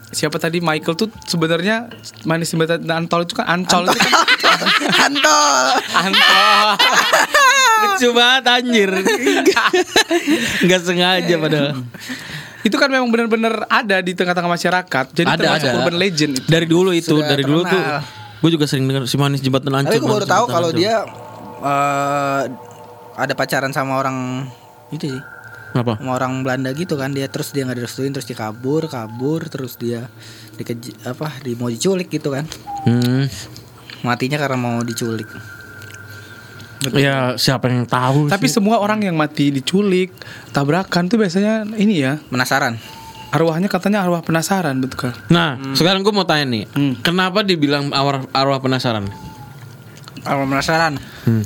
siapa tadi Michael tuh sebenarnya manis jembatan Ancol itu kan Ancol itu kan Antol. Ancol (laughs) Lucu banget anjir. (laughs) Enggak sengaja padahal. Itu kan memang benar-benar ada di tengah-tengah masyarakat jadi Ada termasuk ada. urban legend itu. Dari dulu itu, Sudah dari dulu tuh. terkenal. Gue juga sering dengar si manis jembatan ancol. Tapi gue baru tahu kalau dia eh, ada pacaran sama orang itu sih. apa? Sama orang Belanda gitu kan dia terus dia nggak direstuin terus dia kabur kabur terus dia dikeji apa di mau diculik gitu kan Hmm. matinya karena mau diculik Ya siapa yang tahu tapi sih. semua orang yang mati diculik tabrakan tuh biasanya ini ya penasaran arwahnya katanya arwah penasaran betul kan Nah, sekarang gue mau tanya nih, Hmm. kenapa dibilang arwah, arwah penasaran? kalau penasaran Hmm.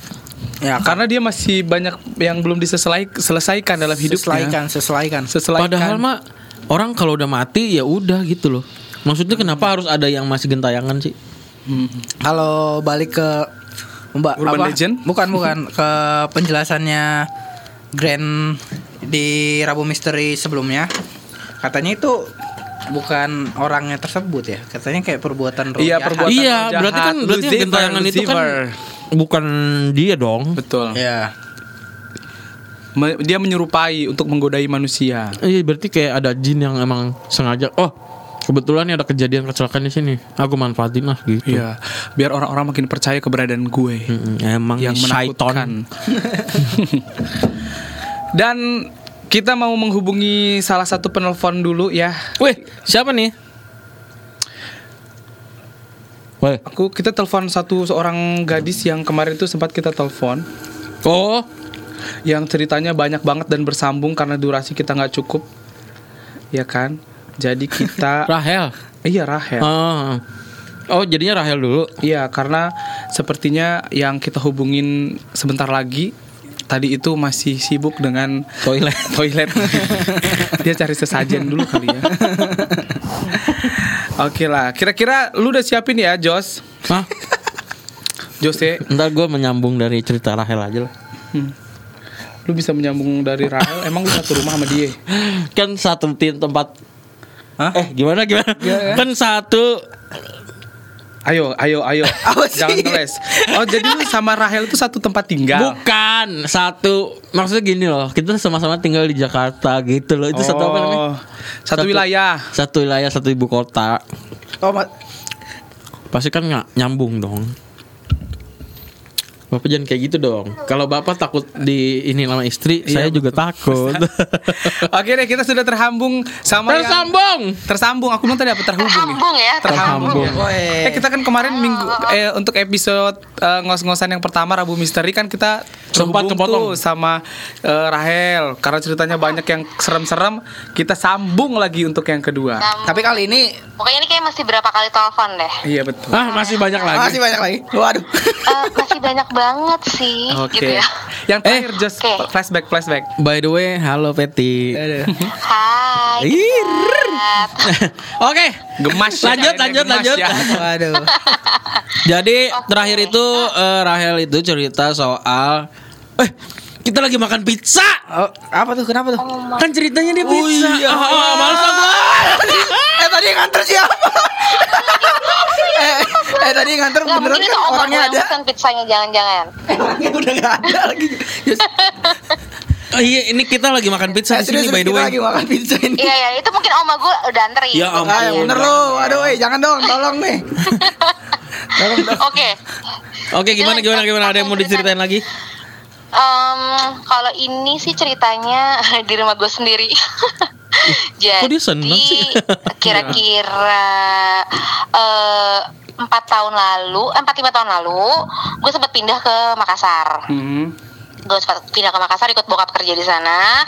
ya karena dia masih banyak yang belum diselesaikan selesaikan dalam hidupnya sesuaikan sesuaikan Seselaikan. Padahal mah orang kalau udah mati ya udah gitu loh. Maksudnya kenapa harus ada yang masih gentayangan sih? Hmm. kalau balik ke Mbak Urban apa? Legend? Bukan bukan (laughs) ke penjelasannya Grand di Rabu Misteri sebelumnya. Katanya itu bukan orangnya tersebut ya. Katanya kayak perbuatan roh Iya, jahat. perbuatan- iya, jahat. berarti kan berarti yang Lucifer, gentayangan itu kan Lucifer. bukan dia dong. betul Iya. Me- dia menyerupai untuk menggodai manusia. Iya, berarti kayak ada jin yang emang sengaja. Oh, kebetulan ada kejadian kecelakaan di sini. Aku manfaatin lah gitu. Iya, biar orang-orang makin percaya keberadaan gue Mm-mm, emang yang menakutkan. (laughs) Dan kita mau menghubungi salah satu penelpon dulu ya. Wih, siapa nih? Wih. Aku kita telepon satu seorang gadis yang kemarin itu sempat kita telepon, Oh, yang ceritanya banyak banget dan bersambung karena durasi kita nggak cukup, ya kan? Jadi kita, (laughs) Rahel. iya Rahel. Ah. Oh, jadinya Rahel dulu. Iya, karena sepertinya yang kita hubungin sebentar lagi tadi itu masih sibuk dengan Toilet. (laughs) toilet. Dia cari sesajen dulu kali ya. (laughs) Oke lah, kira-kira lu udah siapin ya, Jos? Hah? Jose, Ntar gue menyambung dari cerita Rahel aja lah. hmm. lu bisa menyambung dari Rahel? Emang lu satu rumah sama dia? Kan satu tim tempat. Hah? Eh, gimana gimana? Gimana? Kan satu. Ayo, ayo, ayo. (laughs) Jangan ngeles. Oh, jadi lu sama Rahel itu satu tempat tinggal. Bukan satu. Maksudnya gini loh. Kita sama-sama tinggal di Jakarta gitu loh. Itu satu apa namanya? Oh, Satu, wilayah. Satu wilayah, satu ibu kota. Oh, ma- Pasti kan nggak nyambung dong. Bapak jangan kayak gitu dong. Kalau bapak takut di ini sama istri, Iya, saya juga takut. (laughs) Oke deh, kita sudah terhambung sama yang- Tersambung. Tersambung. Aku bilang tadi apa terhubung ya? Terhambung ya, Terhambung. Terhambung. Eh Weh. kita kan kemarin minggu eh untuk episode eh, ngos-ngosan yang pertama Rabu Misteri kan kita Sempat terhubung tuh sama eh, Rahel karena ceritanya banyak yang serem-serem kita sambung lagi untuk yang kedua. Sam- Tapi kali ini Pokoknya ini kayak masih berapa kali telepon deh. Iya betul. Ah, masih banyak lagi. masih banyak lagi. Waduh. Eh, masih banyak banget sih, Oke. gitu ya. Yang terakhir Eh. just Oke. flashback flashback. By the way, halo Peti. Hai. (laughs) Oke, Gemas ya, Lanjut, lanjut, gemas lanjut. ya. (laughs) Waduh. (laughs) Jadi terakhir itu eh, Rahel itu cerita soal eh Kita lagi makan pizza. Oh, apa tuh? Kenapa tuh? Kan ceritanya dia pizza. iya. Ah, ah, males gua. eh tadi nganter siapa? Eh, eh tadi nganter Nggak beneran kan om orangnya ada. pesen pizzanya jangan-jangan. Eh, orangnya udah gak ada lagi. Yes. Oh, iya, ini kita lagi makan pizza Eh, di sini by the kita way. lagi makan pizza ini. Iya ya, itu mungkin oma gue udah anterin. Ya ampun. Ah, yang bener lu. Aduh, eh, jangan dong, tolong nih. (laughs) tolong dong. Oke. Oke, gimana gimana gimana ada yang mau diceritain lagi? Em, kalau ini sih ceritanya (laughs) di rumah gue sendiri. (laughs) Jadi (laughs) kira-kira eh, empat tahun lalu, eh, empat lima tahun lalu, gue sempat pindah ke Makassar. Hmm. gue sempat pindah ke Makassar ikut bokap kerja di sana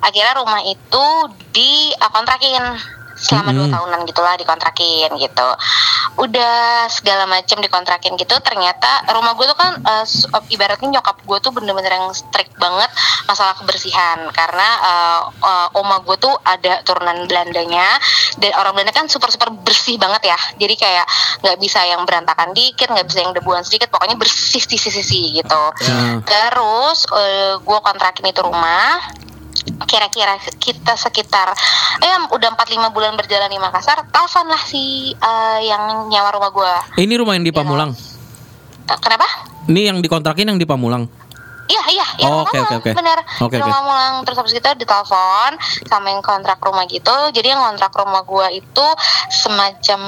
akhirnya rumah itu di uh, kontrakin selama dua Hmm. tahunan gitulah dikontrakin gitu udah segala macam dikontrakin gitu ternyata rumah gue tuh kan uh, uh, ibaratnya nyokap gue tuh bener-bener yang strict banget masalah kebersihan. Karena uh, uh, oma gue tuh ada turunan Belandanya dan orang Belanda kan super super bersih banget ya. Jadi kayak nggak bisa yang berantakan dikit nggak bisa yang debuan sedikit pokoknya bersih sih sih sih gitu. Ya. Terus gue kontrakin itu rumah kira-kira kita sekitar eh udah 4-5 bulan berjalan di Makassar telepon lah si eh, yang nyawa rumah gue Ini rumah yang di Pamulang. kenapa Ini yang dikontrakin yang di Pamulang. Iya iya yang Oh, oke, oke, oke. bener Oke, rumah oke. Mulang terus habis itu ditelepon sama yang kontrak rumah gitu jadi yang kontrak rumah gua itu semacam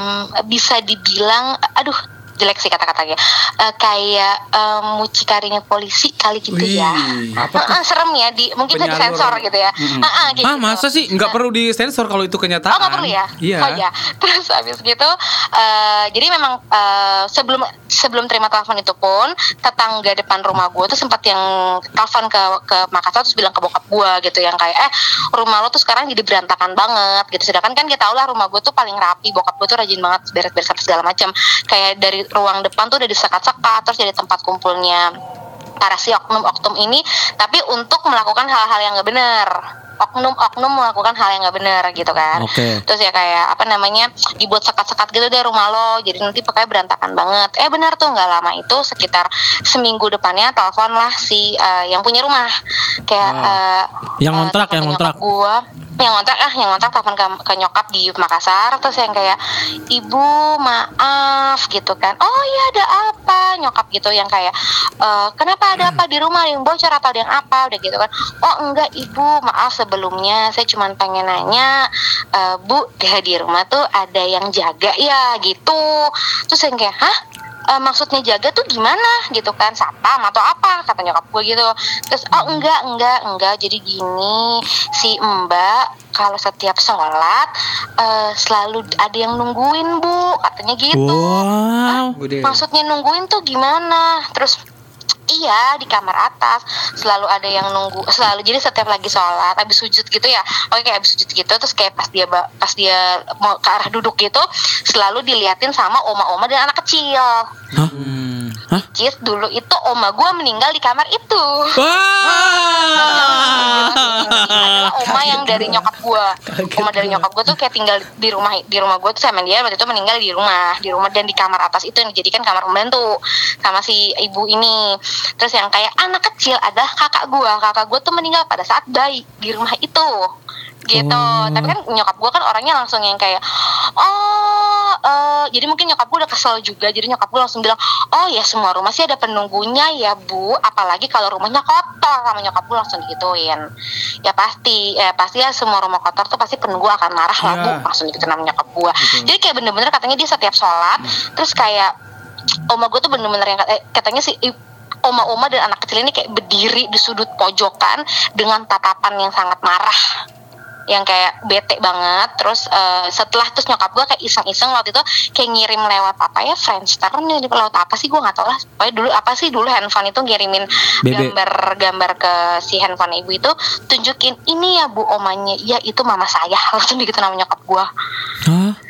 bisa dibilang aduh jelek sih kata-katanya Eh, kayak eh, mucikarinya polisi kali gitu ya Wih, apa Heeh, serem ya di mungkin bisa disensor gitu ya Mm-mm. Heeh, kayak Ah, gitu. masa sih? Nggak perlu di sensor kalau itu kenyataan. Oh nggak perlu ya? Iya. Oh ya. (laughs) Terus habis gitu, eh, jadi memang eh, sebelum sebelum terima telepon itu pun tetangga depan rumah gue tuh sempat yang telepon ke ke Makassar terus bilang ke bokap gue gitu yang kayak eh rumah lo tuh sekarang jadi berantakan banget gitu. Sedangkan kan kita tahu lah rumah gue tuh paling rapi, bokap gue tuh rajin banget beres-beres apa segala macam. Kayak dari ruang depan tuh udah disekat-sekat terus jadi tempat kumpulnya para si oknum-oknum ini tapi untuk melakukan hal-hal yang nggak benar oknum-oknum melakukan hal yang nggak benar gitu kan. Oke. terus ya kayak apa namanya dibuat sekat-sekat gitu deh rumah lo. Jadi nanti pakai berantakan banget. Eh benar tuh nggak lama itu sekitar seminggu depannya telepon lah si eh, yang punya rumah. Kayak eh, Yang eh, ngontrak, telepon yang ke ngontrak. nyokap gua. Yang ngontrak ah yang ngontrak telepon ke, ke nyokap di Makassar. Terus yang kayak ibu maaf gitu kan. Oh iya ada nyokap gitu yang kayak "Eh, kenapa ada apa di rumah? Yang bocor atau ada yang apa? Udah gitu kan. Oh enggak ibu. Maaf sebelumnya. Saya cuma pengen nanya "Eh, bu di rumah tuh ada yang jaga ya? Gitu. Terus yang kayak hah Eh, maksudnya jaga tuh gimana? Gitu kan satpam atau apa? kata nyokap gue gitu. Terus oh enggak enggak enggak. Jadi gini si mbak kalau setiap sholat eh, selalu ada yang nungguin bu katanya gitu. Wow. Bude. maksudnya nungguin tuh gimana? Terus Iya di kamar atas selalu ada yang nunggu selalu jadi setiap lagi sholat habis sujud gitu ya oke kayak habis sujud gitu terus kayak pas dia pas dia mau ke arah duduk gitu selalu diliatin sama oma-oma dan anak kecil Hah? Hmm. Hah? Cid dulu itu oma gue meninggal di kamar itu. Adalah Wah. oma yang dari nyokap gue oma dari nyokap gue tuh kayak tinggal di rumah di rumah gue tuh sama dia waktu itu meninggal di rumah di rumah dan di kamar atas itu yang dijadikan kamar pembantu sama si ibu ini. Terus yang kayak anak kecil adalah kakak gue kakak gue tuh meninggal pada saat bayi di rumah itu gitu. Oh. tapi kan nyokap gue kan orangnya langsung yang kayak oh eh, jadi mungkin nyokap gue udah kesel juga jadi nyokap gue langsung bilang oh ya semua rumah sih ada penunggunya ya bu. Apalagi kalau rumahnya kotor sama nyokap gue langsung digituin. Ya pasti ya pasti ya semua rumah kotor tuh pasti penunggu akan marah lah bu. Iya. langsung gitu nama nyokap gue jadi kayak bener-bener katanya dia setiap sholat terus kayak oma gue tuh bener-bener yang eh, katanya sih oma-oma dan anak kecil ini kayak berdiri di sudut pojokan dengan tatapan yang sangat marah yang kayak bete banget. Terus eh, setelah terus nyokap gue kayak iseng-iseng waktu itu kayak ngirim lewat apa ya Friendster nih lewat apa sih gue nggak tahu lah. Pokoknya dulu apa sih dulu handphone itu ngirimin gambar-gambar ke si handphone ibu itu tunjukin ini ya bu omanya. Ya itu mama saya. (laughs) Langsung gitu nama nyokap gue Hah?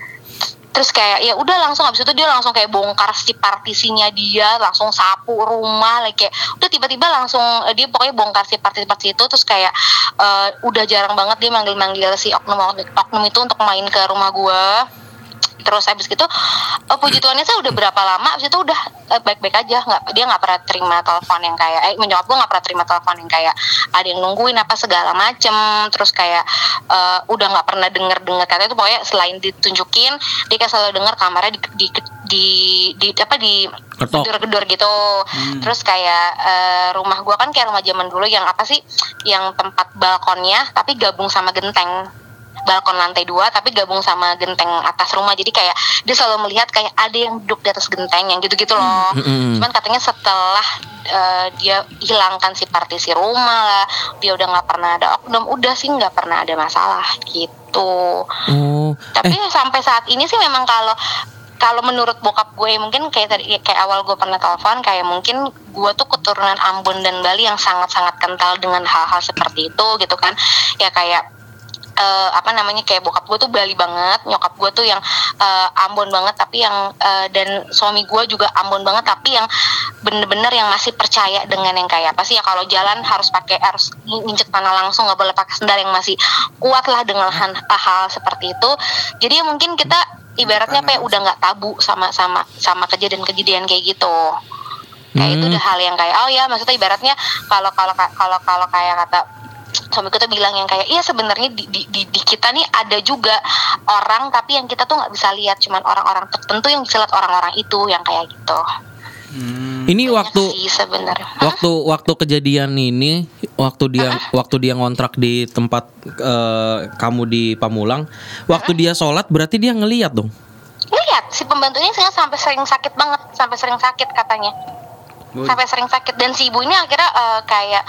Terus kayak ya udah langsung habis itu dia langsung kayak bongkar si partisinya dia langsung sapu rumah like kayak udah tiba-tiba langsung eh, dia pokoknya bongkar si partisi-partisi itu terus kayak eh, udah jarang banget dia manggil-manggil si oknum oknum itu untuk main ke rumah gua terus habis gitu eh, puji Tuhannya saya udah berapa lama habis itu udah eh, baik-baik aja. Nggak dia nggak pernah terima telepon yang kayak eh menyokap gue nggak pernah terima telepon yang kayak ada yang nungguin apa segala macem. Terus kayak eh, udah nggak pernah denger dengar katanya itu pokoknya selain ditunjukin dia kayak selalu dengar kamarnya di di di, di apa di gedor-gedor gitu. Terus kayak eh, rumah gua kan kayak rumah zaman dulu yang apa sih yang tempat balkonnya tapi gabung sama genteng balkon lantai dua tapi gabung sama genteng atas rumah. Jadi kayak dia selalu melihat kayak ada yang duduk di atas genteng yang gitu-gitu loh. Mm-mm. cuman katanya setelah eh, dia hilangkan si partisi rumah lah dia udah nggak pernah ada oknum udah sih nggak pernah ada masalah gitu. Oh, tapi eh. sampai saat ini sih memang kalau kalau menurut bokap gue mungkin kayak tadi kayak awal gue pernah telepon kayak mungkin gue tuh keturunan Ambon dan Bali yang sangat-sangat kental dengan hal-hal seperti itu gitu kan. Ya kayak eh, apa namanya kayak bokap gue tuh Bali banget nyokap gue tuh yang eh, Ambon banget tapi yang eh, dan suami gue juga Ambon banget tapi yang bener-bener yang masih percaya dengan yang kayak apa sih ya kalau jalan harus pakai harus nginjek tanah langsung nggak boleh pakai sendal yang masih kuat lah dengan hal, hal seperti itu jadi ya mungkin kita ibaratnya apa ya udah nggak tabu sama sama sama kejadian-kejadian kayak gitu kayak itu Hmm. udah hal yang kayak oh ya maksudnya ibaratnya kalau kalau kalau kalau kayak kata suamiku tuh bilang yang kayak iya sebenarnya di, di, di, di kita nih ada juga orang tapi yang kita tuh nggak bisa lihat. Cuman orang-orang tertentu yang bisa lihat orang-orang itu yang kayak gitu. Ini Banyak waktu sih sebenarnya. Hah? waktu waktu kejadian ini waktu dia waktu dia ngontrak di tempat eh, kamu di Pamulang waktu dia sholat berarti dia ngeliat dong? Lihat si pembantunya sampai sering sakit banget sampai sering sakit katanya sampai sering sakit. Dan si ibu ini akhirnya eh, kayak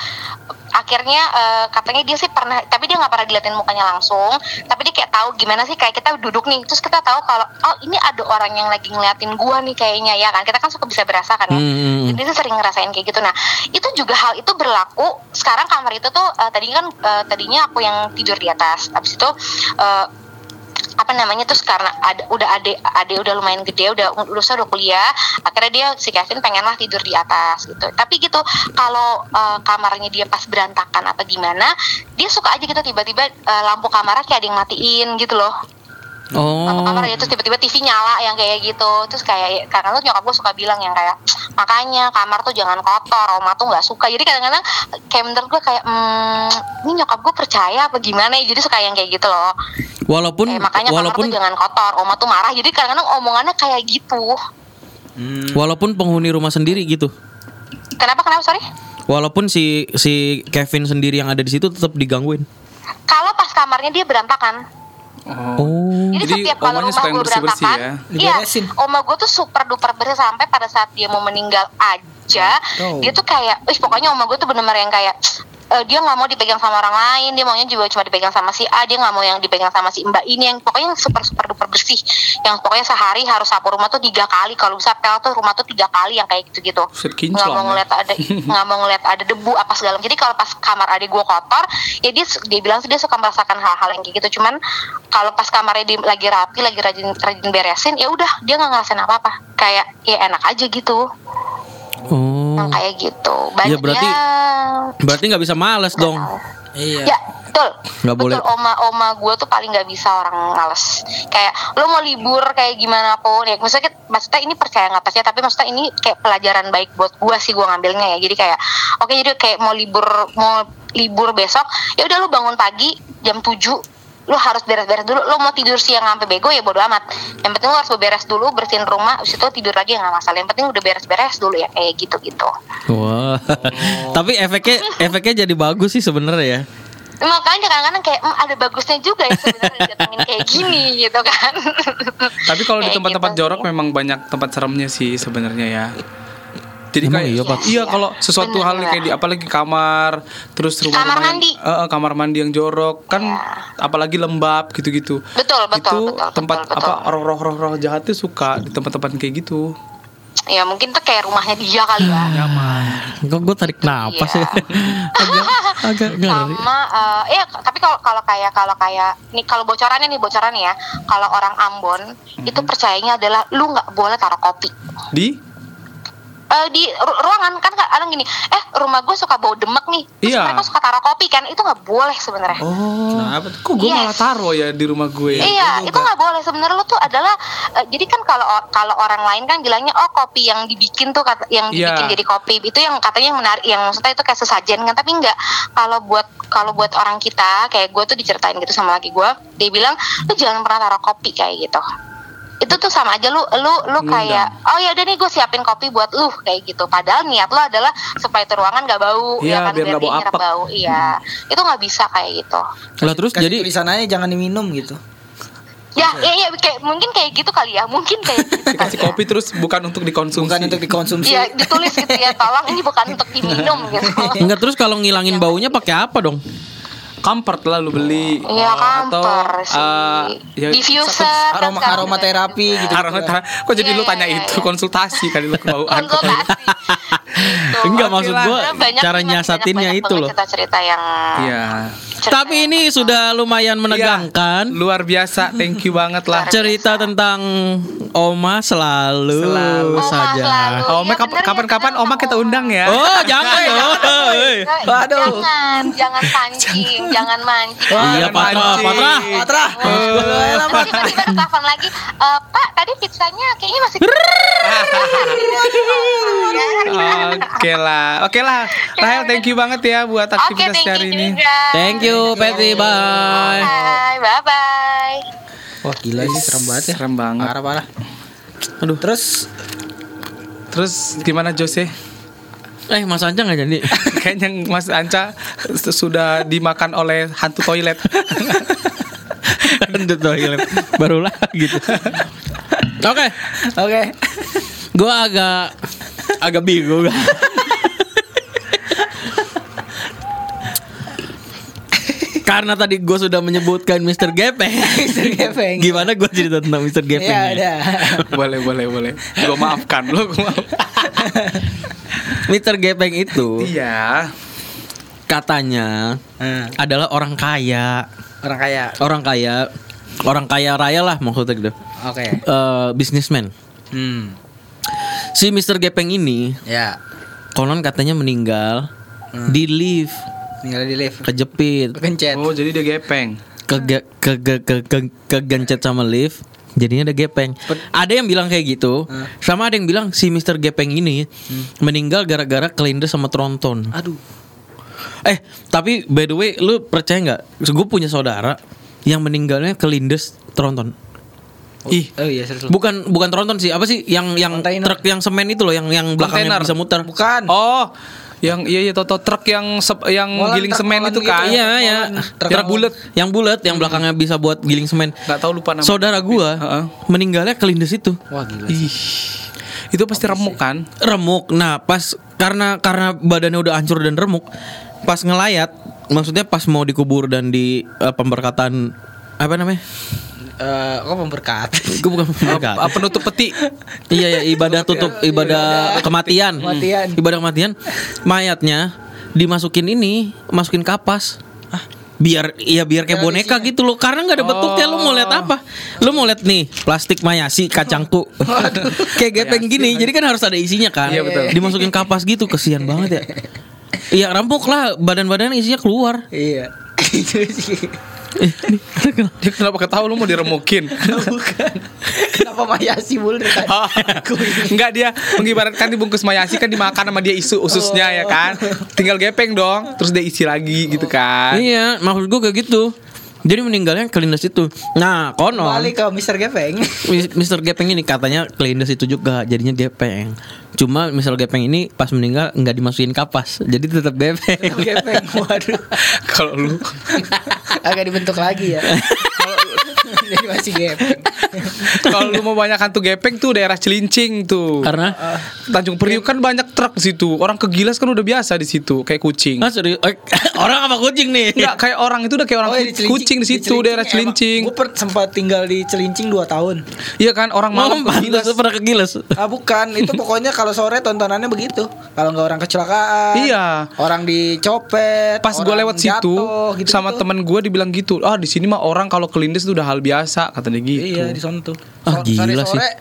akhirnya eh, katanya dia sih pernah tapi dia nggak pernah diliatin mukanya langsung. Tapi dia kayak tahu gimana sih kayak kita duduk nih. Terus kita tahu kalau oh ini ada orang yang lagi ngeliatin gua nih kayaknya ya kan? Kita kan suka bisa berasa kan ya? Hmm. jadi dia tuh sering ngerasain kayak gitu. Nah itu juga hal itu berlaku. Sekarang kamar itu tuh eh, tadinya kan eh, tadinya aku yang tidur di atas. Habis itu eh, apa namanya terus karena ada udah ade ade udah lumayan gede udah lulusan udah kuliah akhirnya dia si Kevin pengen lah tidur di atas gitu. Tapi gitu kalau eh, kamarnya dia pas berantakan apa gimana dia suka aja gitu tiba-tiba eh, lampu kamarnya kayak ada yang matiin gitu loh oh. Kamar ya terus tiba-tiba TV nyala yang kayak gitu. Terus kayak karena tuh nyokap gue suka bilang yang kayak makanya kamar tuh jangan kotor oma tuh nggak suka. Jadi kadang-kadang kayak menurut gue kayak hmm, ini nyokap gue percaya apa gimana ya? Jadi suka yang kayak gitu loh. Walaupun Kayak makanya kamar walaupun tuh jangan kotor oma tuh marah. Jadi kadang-kadang omongannya kayak gitu. Walaupun penghuni rumah sendiri gitu. Kenapa kenapa sorry? Walaupun si si Kevin sendiri yang ada di situ tetap digangguin. Kalau pas kamarnya dia berantakan oh Jadi, Jadi setiap kalau rumah gue berantakan, ya? iya, oma gue tuh super duper bersih sampai pada saat dia mau meninggal aja, Oh. dia tuh kayak, ih pokoknya oma gue tuh bener-bener yang kayak eh, dia nggak mau dipegang sama orang lain, dia maunya juga cuma dipegang sama si A, dia nggak mau yang dipegang sama si Mbak ini, yang pokoknya yang super super duper bersih, yang pokoknya sehari harus sapu rumah tuh tiga kali, kalau bisa pel tuh rumah tuh tiga kali yang kayak gitu-gitu, Buset, nggak mau ya. ngeliat ada (laughs) nggak mau ngeliat ada debu apa segala. Jadi kalau pas kamar adik gue kotor ya dia dia bilang sih dia suka merasakan hal-hal yang kayak gitu. Cuman kalau pas kamarnya dia lagi rapi lagi rajin rajin beresin ya udah dia nggak ngerasain apa apa kayak ya enak aja gitu. Oh yang kayak gitu. Banyak Ya, berarti- berarti nggak bisa males dong. Iya. ya betul. Nggak betul. boleh. oma oma gue tuh paling nggak bisa orang males. Kayak lo mau libur kayak gimana pun ya maksudnya maksudnya ini percaya nggak? Percaya tapi maksudnya ini kayak pelajaran baik buat gue sih gue ngambilnya ya. Jadi kayak oke jadi kayak mau libur mau libur besok ya udah lo bangun pagi jam 7 lo harus beres-beres dulu. Lo mau tidur siang sampai bego ya bodo amat. Yang penting lo harus beres dulu bersihin rumah habis itu tidur lagi nggak masalah. Yang penting udah beres-beres dulu ya kayak gitu gitu wah. (laughs) Tapi efeknya efeknya jadi bagus sih sebenarnya ya. Makanya kadang-kadang kayak "Hmm, ada bagusnya juga ya sebenarnya kayak gini (laughs) gitu kan. Tapi kalau di tempat-tempat gitu jorok sih. memang banyak tempat seremnya sih sebenarnya ya. Jadi Emang kayak iya, Pak? iya kalau sesuatu hal Bener-bener. kayak di apalagi kamar terus rumah Kamar mandi. yang, eh, kamar mandi yang jorok kan Ya. apalagi lembab gitu-gitu. betul betul itu betul tempat betul, betul. apa roh-roh-roh jahat tuh suka di tempat-tempat kayak gitu. ya mungkin tuh kayak rumahnya dia kali ya kok gue tarik napas ya (laughs) agak agak ngeri sama eh ya tapi kalau kalau kayak kalau kayak nih kalau bocorannya nih bocorannya ya kalau orang Ambon itu percayanya adalah lu nggak boleh taruh kopi Di eh, di ru- ruangan kan kadang gini eh rumah gue suka bau demek nih terus Iya. mereka suka taruh kopi kan itu nggak boleh sebenarnya Oh. Kenapa tuh? Kok gue Yes. malah taruh ya di rumah gue. Iya, itu nggak boleh. Sebenarnya lu tuh adalah eh, jadi kan kalau kalau orang lain kan bilangnya oh kopi yang dibikin tuh kata, yang Iya. dibikin jadi kopi itu yang katanya yang menarik, yang maksudnya itu kayak sesajen kan, tapi enggak. Kalau buat kalau buat orang kita kayak gue tuh diceritain gitu sama laki gue, dia bilang lu jangan pernah taruh kopi kayak gitu. Itu tuh sama aja lu lu lu kayak oh ya udah nih gue siapin kopi buat lu kayak gitu. Padahal niat lu adalah supaya itu ruangan nggak bau Iya, ya kan biar nggak dia bau apek. bau. Iya. Itu nggak bisa kayak gitu. Lah terus Kasih jadi tulisannya jangan diminum gitu. Ya, ya, ya, kayak mungkin kayak gitu kali ya, mungkin kayak gitu. (laughs) Kasih ya. kopi terus bukan untuk dikonsumsi. Bukan untuk dikonsumsi. Iya, ditulis gitu ya, tolong ini bukan untuk diminum gitu. enggak terus kalau ngilangin baunya pakai apa dong? Comfort lah lu beli Iya, atau kantor sih. eh, ya, Diffuser kan Aroma aromaterapi gitu. Aroma kok jadi Iya, lu tanya iya, itu iya. konsultasi kali lu kebauan. (laughs) Enggak maksud gua banyak cara nyasatinnya banyak itu loh. Cerita-cerita yang Iya cerita Tapi yang- ini sudah lumayan menegangkan. Iya, luar biasa thank you banget lah Cerita tentang Oma selalu, Selalu. Oma saja. selalu. Oma Iya, ya, kapan-kapan Oma kita undang ya Oh, jangan dong. Eh, Waduh. Jangan, jangan pancing, jangan mancing. Iya, Patra. Patra. Patra. Terus tiba-tiba telepon lagi, "Eh, Pak, tadi pizzanya kayaknya masih Oke lah, oke lah. Rahel, thank you banget ya buat aktivitas you hari ini. Thank you, Patty. Bye. Bye, bye bye. Wah gila ini serem banget ya. Serem banget. Parah parah. Aduh. Terus Terus gimana Jose? Eh, Mas Anca nggak jadi. (laughs) Kayaknya Mas Anca sudah dimakan oleh hantu toilet. (laughs) Di toilet. Barulah gitu. (laughs) Oke, oke. gua agak agak bingung. Karena tadi gue sudah menyebutkan Mr. Gepeng. Mr. Gepeng. Gimana gue cerita tentang Mr. Gepeng? Ya ya? udah. boleh, boleh, boleh. Gue maafkan lo, gue maaf. Mr. Gepeng itu Iya. katanya Nah, adalah orang kaya, orang kaya. orang kaya, orang kaya raya lah maksudnya gitu. Oke. Eh, businessman. Hmm. Si Mr. Gepeng ini Ya. konon katanya meninggal Hmm. di lift, Tinggal di lift. kejepit, Kencet. Oh, jadi dia gepeng. ke ke ke ke, ke, kegencet sama lift. Jadinya ada gepeng. Ada yang bilang kayak gitu, Hmm. sama ada yang bilang si Mr. Gepeng ini meninggal gara-gara kelindes sama tronton. Aduh. Eh, tapi by the way, lu percaya nggak? Gue punya saudara yang meninggalnya kelindes tronton. Ih, Oh iya serius. bukan bukan tronton sih, apa sih yang yang Kontainer. truk yang semen itu loh, yang yang belakangnya Kontainer. bisa muter. Bukan. Oh, yang iya iya toto truk yang sep- yang Molen giling truk semen itu gitu. kan. Iya, iya. Truk Yang yang bulat, yang bulat, yang belakangnya bisa buat giling semen. Nggak tahu lupa nama. Saudara gua Heeh. meninggalnya kelindes itu. Wah gila. Ih. Itu pasti remuk kan? Remuk. Nah, pas karena karena badannya udah hancur dan remuk, pas ngelayat, maksudnya pas mau dikubur dan di eh, pemberkatan apa namanya? Eh, kok memberkat? (laughs) Gue bukan pemberkatan. Ah, penutup peti. (laughs) Iya ya ibadah tutup ibadah kematian. Kematian. Ibadah kematian. Mayatnya dimasukin ini, masukin kapas. Biar ya biar kayak boneka gitu loh karena nggak ada bentuknya lu mau lihat apa lu mau lihat nih plastik mayasi kacangku (laughs) kayak gepeng gini jadi kan harus ada isinya kan Iya, betul. dimasukin kapas gitu kesian banget ya Iya rampuk lah badan-badan isinya keluar iya. Dia kenapa ketahu lu mau diremukin? (laughs) Bukan. Kenapa Mayasi mulu dari tadi? Oh, enggak dia mengibaratkan dibungkus mayasi kan dimakan sama dia isu ususnya ya kan. Tinggal gepeng dong, terus dia isi lagi gitu kan. iya maksud gue kayak gitu jadi meninggalnya kelindas itu nah konon Balik ke Mr. Gepeng. Mis- Mr. Gepeng ini katanya kelindes itu juga jadinya gepeng. Cuma Mr. Gepeng ini pas meninggal nggak dimasukin kapas, jadi tetap gepeng. Gepeng. Waduh. Kalau lu Agak dibentuk lagi ya. (laughs) Jadi masih gepeng. (laughs) kalau lu mau banyak hantu gepeng tuh daerah Cilincing tuh. Karena Tanjung Priuk kan banyak truk di situ. Orang kegilas kan udah biasa di situ, kayak kucing. ah, serius, eh, (laughs) orang apa kucing nih? Enggak kayak orang itu udah kayak orang Oh, ku- kucing di situ daerah Cilincing. Gue sempat tinggal di Cilincing 2 tahun. Iya kan orang Mau malam pantas kegilas. pernah kegilas. Ah bukan, itu (laughs) pokoknya kalau sore tontonannya begitu. Kalau nggak orang kecelakaan, Iya. orang dicopet, Pas gue lewat situ jatuh, gitu sama temen gue dibilang gitu, ah di sini mah orang kalau kelindes itu udah hal biasa kata dia gitu. Iya di sana tuh. Ah, gila sore sih.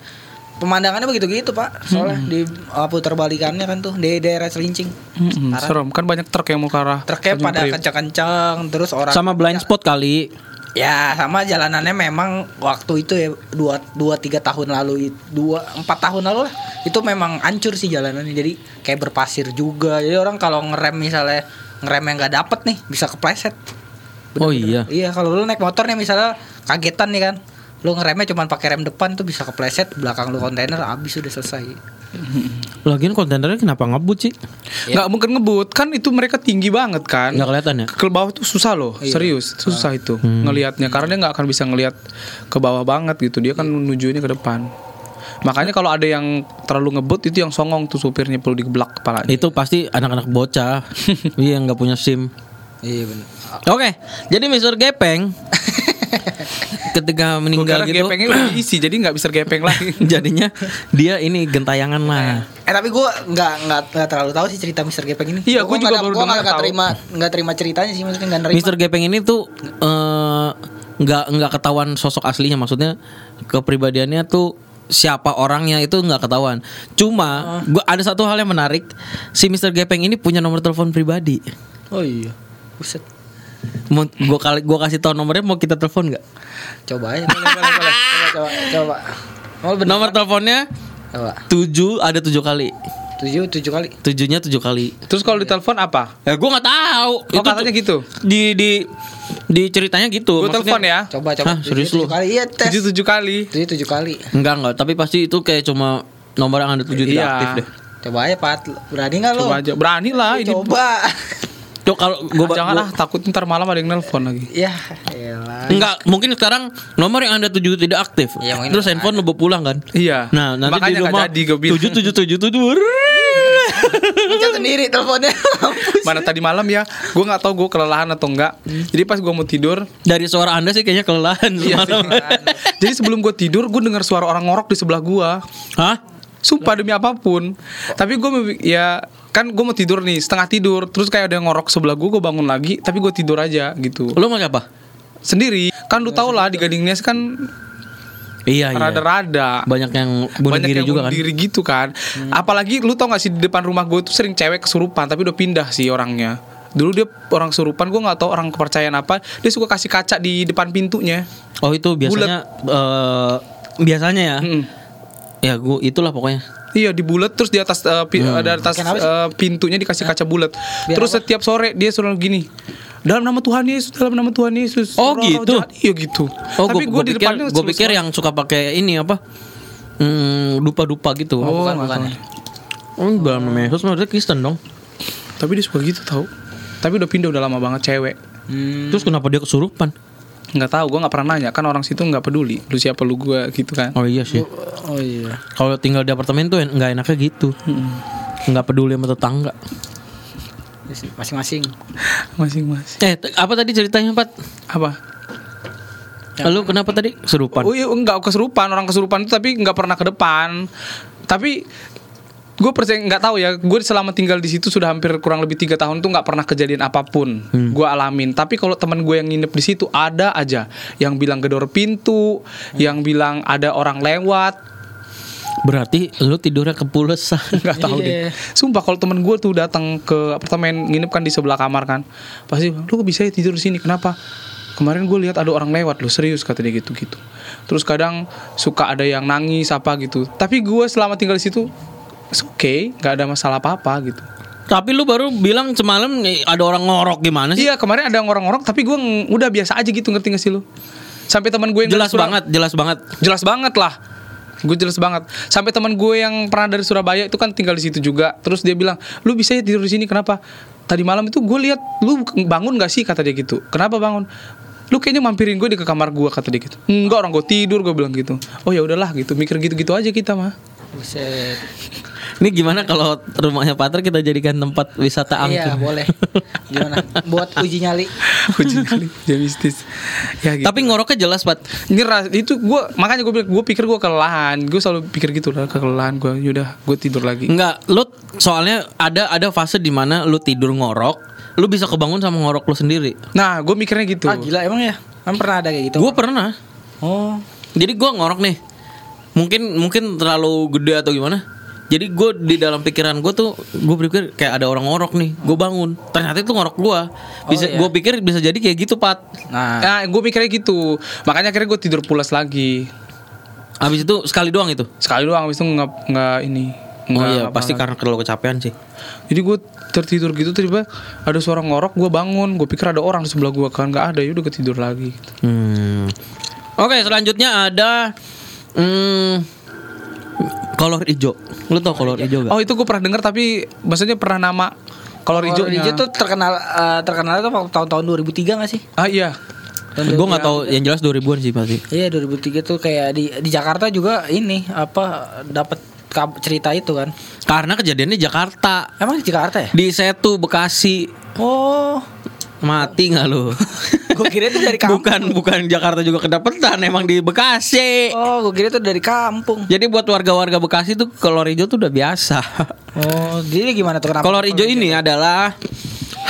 pemandangannya begitu gitu pak. Soalnya di uh, putar balikannya kan tuh di daerah Celincing Mm-mm, Parah. serem. Kan banyak truk yang mau ke arah truknya Tanjung pada kencang-kencang terus orang Sama blind spot kali. ya sama jalanannya memang waktu itu ya dua dua tiga tahun lalu dua empat tahun lalu lah. Itu memang hancur sih jalanannya. Jadi kayak berpasir juga. Jadi orang kalau ngerem misalnya ngerem yang nggak dapet nih bisa kepleset Oh iya. iya kalau lu naik motor nih misalnya kagetan nih kan. Lu ngeremnya cuma pakai rem depan tuh bisa kepleset belakang lu kontainer habis udah selesai. Lagian kontainernya kenapa ngebut sih? nggak mungkin ngebut kan itu mereka tinggi banget kan. Nggak kelihatan ya? ke bawah tuh susah loh serius susah itu ngelihatnya. Karena dia nggak akan bisa ngelihat ke bawah banget gitu dia kan menujunya ke depan. Makanya kalau ada yang terlalu ngebut itu yang songong tuh supirnya perlu digeblak kepalanya. Itu pasti anak-anak bocah. (laughs) Iya nggak punya SIM. Iya benar Oke, jadi Mr. Gepeng (laughs) ketika Gua meninggal kira gitu gepengnya udah diisi jadi nggak bisa gepeng (laughs) lagi jadinya dia ini gentayangan lah. Eh tapi gue nggak nggak nggak terlalu tahu sih cerita Mr. Gepeng ini. Iya, gua juga baru gua dengar nggak tahu. terima nggak terima ceritanya sih maksudnya nggak nerima. Mr. Gepeng ini tuh eh, nggak nggak ketahuan sosok aslinya maksudnya kepribadiannya tuh siapa orangnya itu nggak ketahuan. Cuma gua ada satu hal yang menarik si Mr. Gepeng ini punya nomor telepon pribadi. Oh iya. Buset. Mau gua kali gua kasih tahu nomornya mau kita telepon nggak? Coba aja. Boleh, boleh, boleh. Coba coba coba. Oh, bener. Nomor teleponnya coba. tujuh ada tujuh kali. Tujuh tujuh kali. Tujuhnya tujuh kali. terus kalau ditelepon apa Ya gua nggak tahu. Oh, katanya gitu? Di di di ceritanya gitu. gue telepon ya Coba coba. Hah, serius tujuh, lu? tujuh kali. Iya tes. tujuh tujuh kali Tujuh tujuh kali. Enggak enggak, tapi pasti itu kayak cuma nomor yang ada tujuh tidak Iya. aktif deh. Coba aja Pat. Berani nggak lu? coba aja berani lah ini Coba. (laughs) Tuh kalau gua jangan gua- takut ntar malam ada yang nelpon lagi Ya, elah. Enggak, mungkin sekarang nomor yang anda tujuh tidak aktif. Iya, mungkin Terus handphone lu bawa pulang kan? iya Nah, nanti makanya di nggak rumah jadi gue bilang tujuh tujuh tujuh tujuh. Pencet (laughs) sendiri teleponnya. (laughs) Mana tadi malam ya gue nggak tahu gue kelelahan atau enggak jadi pas gue mau tidur Dari suara anda sih kayaknya kelelahan Iya (laughs) jadi sebelum gue tidur gue dengar suara orang ngorok di sebelah gue Hah? sumpah demi apa pun tapi gue ya kan gue mau tidur nih setengah tidur terus kayak ada yang ngorok sebelah gue gue bangun lagi tapi gue tidur aja gitu Lu mau apa? sendiri kan lu tau lah di Gading Nias kan Iya iya. rada-rada Banyak yang bunuh banyak diri yang juga bunuh kan. diri gitu kan apalagi lu tau gak sih di depan rumah gue tuh sering cewek kesurupan tapi udah pindah sih orangnya dulu dia orang kesurupan gue nggak tahu orang kepercayaan apa dia suka kasih kaca di depan pintunya Oh itu biasanya eh, biasanya ya. Mm. Ya gua itulah pokoknya. Iya di bulat terus di atas eh, pi- ada atas eh, pintunya dikasih kaca bulat. Terus apa? setiap sore dia selalu gini. Dalam nama Tuhan Yesus, dalam nama Tuhan Yesus. Oh, gitu? jahat." Iya gitu. Oh, Tapi gue gua, di pikir, depannya gua pikir yang suka pakai ini apa? Hmm, dupa-dupa gitu. Oh, bukan, bukan. Oh, dalam nama Yesus maksudnya Kristen dong. Tapi dia suka gitu tau. Tapi udah pindah udah lama banget cewek. Hmm. Terus kenapa dia kesurupan? Nggak tahu, gue nggak pernah nanya. Kan orang situ nggak peduli. Lu siapa lu gue gitu kan. Oh iya sih. Oh iya. Kalau tinggal di apartemen tuh nggak enaknya gitu. Nggak peduli sama tetangga. Masing-masing. (laughs) Masing-masing. Eh, apa tadi ceritanya, Pat? Apa? Lalu kenapa tadi kesurupan? Oh iya enggak kesurupan orang kesurupan itu tapi nggak pernah ke depan. Tapi gue percaya nggak tahu ya. Gue selama tinggal di situ sudah hampir kurang lebih tiga tahun tuh nggak pernah kejadian apa pun. Gue alamin. Tapi kalau teman gue yang nginep di situ ada aja yang bilang gedor pintu, yang bilang ada orang lewat. Berarti lu tidurnya kepulesan. (laughs) nggak tahu Iya. deh. Sumpah kalau teman gue tuh datang ke apartemen nginep kan di sebelah kamar kan, pasti lu kok bisa ya tidur di sini? Kenapa? Kemarin gue lihat ada orang lewat lu serius kata dia gitu gitu. Terus kadang suka ada yang nangis apa gitu. Tapi gue selama tinggal di situ, it's okay, nggak ada masalah apa apa gitu. Tapi lu baru bilang semalam ada orang ngorok gimana sih? Iya kemarin ada orang-orang tapi gue udah biasa aja gitu ngerti gak sih lu? Sampai teman gue yang jelas banget, jelas banget. jelas banget lah. Gue jelas banget. Sampai teman gue yang pernah dari Surabaya itu kan tinggal di situ juga. Terus dia bilang lu bisa ya tidur di sini kenapa? Tadi malam itu gue lihat lu bangun gak sih? kata dia gitu. Kenapa bangun? Lu kayaknya mampirin gue di ke kamar gue kata dia gitu. Enggak orang gue tidur gue bilang gitu. Oh ya udahlah gitu. Mikir gitu gitu aja kita mah. Buset. Ini gimana kalau rumahnya Patra kita jadikan tempat wisata angker? Iya, boleh. Gimana? Buat uji nyali. (laughs) uji kali dia mistis ya gitu Tapi ngoroknya jelas, Pat. nyerah itu gue makanya gue bilang gue pikir gue kelelahan gue selalu pikir gitu lah kelelahan gue yaudah gue tidur lagi Enggak, lu soalnya ada ada fase di mana lu tidur ngorok, lu bisa kebangun sama ngorok lu sendiri. nah gue mikirnya gitu Ah gila emang ya? Kan pernah ada kayak gitu. Gue pernah. Oh. Jadi gua ngorok nih. mungkin mungkin terlalu gede atau gimana jadi gue di dalam pikiran gue tuh gue berpikir kayak ada orang ngorok nih gue bangun ternyata itu ngorok gue bisa iya. gue pikir bisa jadi kayak gitu pat Nah, Nah, gue mikirnya gitu. Makanya akhirnya gue tidur pulas lagi. habis itu sekali doang itu Sekali doang habis itu nggak nggak ini. oh nggak iya apa pasti lagi. karena terlalu kecapean sih Jadi gue tertidur gitu tiba ada suara ngorok, gue bangun, gue pikir ada orang di sebelah gue kan nggak ada, ya udah ketidur lagi. gitu. Hmm. Oke, selanjutnya ada hmm, kolor hijau. Lu tau kolor hijau gak? Oh itu gue pernah dengar tapi maksudnya pernah nama kolor Kolor hijaunya. hijau tuh terkenal eh, terkenal tuh waktu tahun-tahun 2003 gak sih? Ah iya. Tahun gue nggak tahu yang jelas 2000-an sih pasti. Iya 2003 tuh kayak di di Jakarta juga ini apa dapat cerita itu kan. Karena kejadiannya di Jakarta. Emang di Jakarta ya? Di Setu Bekasi. Oh, Mati nggak lu? gue kira itu dari (laughs) kampung. bukan bukan Jakarta juga kedapetan, emang di Bekasi. Oh, gue kira itu dari kampung. Jadi buat warga-warga Bekasi tuh kolor hijau tuh udah biasa. Oh, jadi gimana tuh kenapa? kolor hijau ini adalah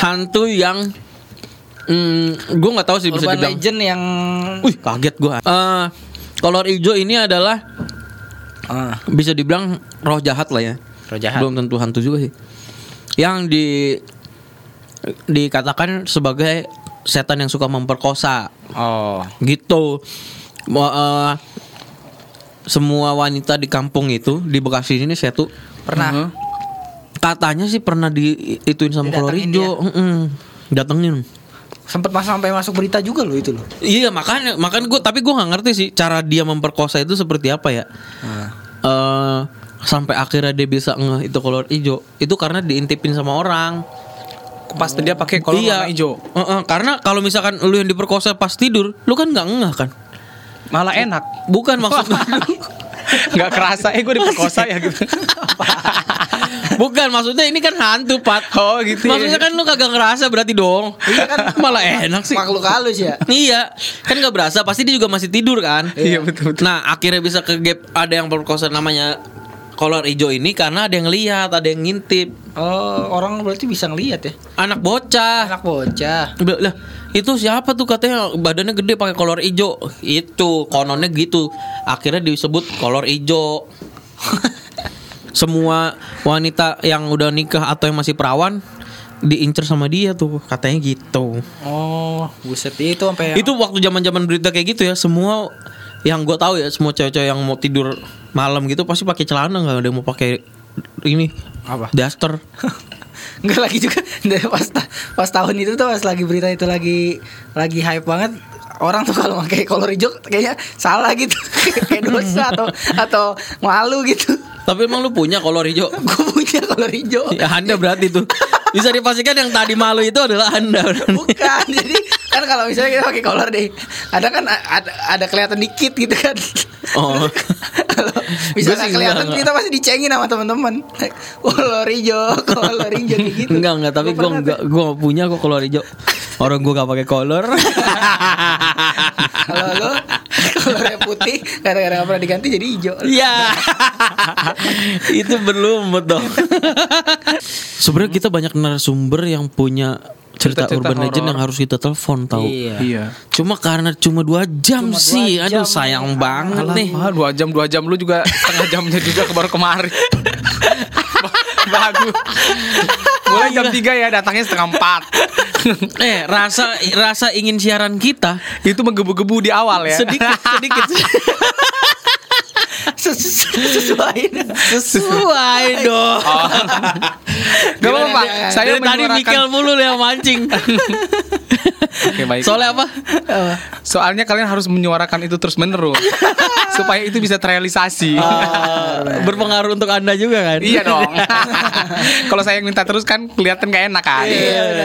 hantu yang hmm, gue nggak tahu sih bisa Urban dibilang legend yang Wih kaget gua. Eh, kolor hijau ini adalah ah, bisa dibilang roh jahat lah ya. roh jahat. Belum tentu hantu juga sih. Yang di dikatakan sebagai setan yang suka memperkosa Oh, gitu. Eh, semua wanita di kampung itu di Bekasi ini saya tuh pernah. Mhm. katanya sih pernah di ituin sama kolor Didatengin hijau. Mm-mm. Datengin. Sempet mas sampai masuk berita juga loh itu loh. Iya makanya makanya gue tapi gue nggak ngerti sih cara dia memperkosa itu seperti apa ya. Nah. eh sampai akhirnya dia bisa ngeh itu kolor hijau itu karena diintipin sama orang. Pas dia pakai kolor iya. warna hijau. Eh, eh, karena kalau misalkan lu yang diperkosa pas tidur, lu kan nggak ngeh kan? Malah enak. Bukan maksud (laughs) nggak kerasa eh gue diperkosa ya gitu. (laughs) Bukan maksudnya ini kan hantu, Pat. Oh, gitu ya. Maksudnya kan lu kagak ngerasa berarti dong. Iya kan (laughs) Malah enak sih. makhluk halus ya. Iya, kan nggak berasa. Pasti dia juga masih tidur kan. Iya, betul, betul. Nah, akhirnya bisa ke gap ada yang perkosa namanya kolor hijau ini karena ada yang lihat, ada yang ngintip. Oh, orang berarti bisa ngelihat ya. Anak bocah. Anak bocah. Lah, itu siapa tuh katanya badannya gede pakai kolor hijau. Itu kononnya gitu. Akhirnya disebut kolor hijau. (laughs) Semua wanita yang udah nikah atau yang masih perawan diincer sama dia tuh katanya gitu. Oh, buset itu sampai Itu waktu zaman-zaman berita kayak gitu ya, semua yang gue tahu ya semua cewek-cewek yang mau tidur malam gitu pasti pakai celana nggak ada yang mau pakai ini Apa? daster. Enggak (laughs) lagi juga pas ta- pas tahun itu tuh pas lagi berita itu lagi lagi hype banget orang tuh kalau pakai kolor hijau kayaknya salah gitu (laughs) kayak dosa atau atau malu gitu Tapi emang lu punya kolor hijau? (laughs) gue punya kolor hijau Ya Anda berarti tuh Bisa dipastikan yang tadi malu itu adalah Anda bukan jadi kan kalau misalnya kita pakai kolor deh ada kan ada ada kelihatan dikit gitu kan. Oh. (laughs) Kalau Gua misalnya sih kelihatan enggak, kita pasti dicengin sama teman-teman. (laughs) Kolor hijau kolor hijau gitu. Enggak enggak tapi Gua gue enggak gue punya kok kolor hijau. Orang gue gak pakai kolor. (laughs) Kalau lo kolornya putih gara-gara gak pernah diganti jadi hijau. Iya. Itu berlumut dong. Sebenarnya kita banyak narasumber yang punya cerita Cerita-cerita urban legend horor. yang harus kita telepon tahu. Iya. Iya. Cuma karena cuma dua jam Cuma dua sih, jam aduh sayang banget Alah, nih. wah, dua jam dua jam lu juga setengah jamnya juga ke baru kemarin. (laughs) Bagus. Mulai jam 3 ya datangnya setengah 4 (laughs) Eh rasa rasa ingin siaran kita Itu menggebu-gebu di awal ya. sedikit sedikit (laughs) Sesuai. sesuai dong. Oh. Gak apa-apa, Pak. Saya Dari tadi Mikel mulu yang mancing. (laughs) Oke, baik. Soalnya apa? Soalnya kalian harus menyuarakan itu terus menerus (laughs) supaya itu bisa terrealisasi. Berpengaruh untuk anda juga kan? iya dong. (laughs) Kalau saya yang minta terus kan kelihatan gak enak kan.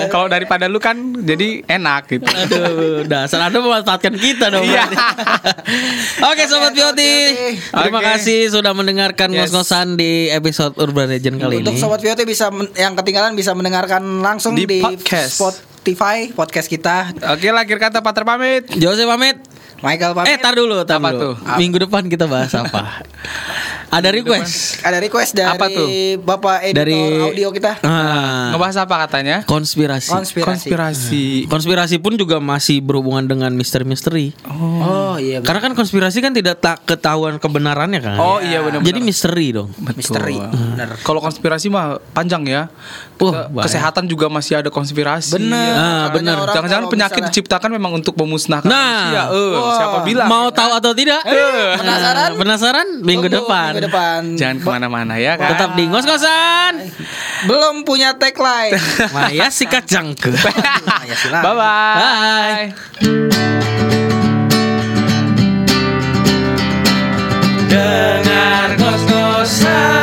Kalau daripada lu kan jadi enak gitu. Aduh, dasar anda memanfaatkan kita dong. Iya. (laughs) Oke, sobat Pioti. Terima kasih sudah mendengarkan Yes. ngos-ngosan di episode Urban Legend kali Untuk ini. sobat VOT bisa men- yang ketinggalan bisa mendengarkan langsung Di di, podcast. Spotify podcast kita. Oke, akhir kata Pater pamit. Jose pamit. Michael Eh, pamit. tar dulu, tar Apa dulu. tuh? Minggu depan kita bahas apa? (laughs) Ada request. Ada request dari Apa tuh? Bapak editor Dari- audio kita. Ah, Ngebahas apa katanya? konspirasi. Konspirasi. Konspirasi. Konspirasi pun juga masih berhubungan dengan misteri-misteri. Oh, iya. Karena kan konspirasi kan tidak tak ketahuan kebenarannya kan. Oh iya benar. Jadi misteri dong. misteri. Bener. Kalau konspirasi mah panjang ya. Wah, Ke- bahaya. kesehatan juga masih ada konspirasi. Bener. Ah, Makanya bener. orang Jangan-jangan penyakit misalnya- diciptakan memang untuk memusnahkan Nah. manusia. Eh, Wah. siapa bilang? Mau tahu atau tidak? penasaran? Nah, penasaran? Minggu Tunggu depan. Minggu depan. Jangan ke mana-mana ya kan. Tetap di ngos-ngosan. Belum punya tagline. (laughs) Maya sikat jangke. Bye-bye. Bye. Dengar ngos-ngosan.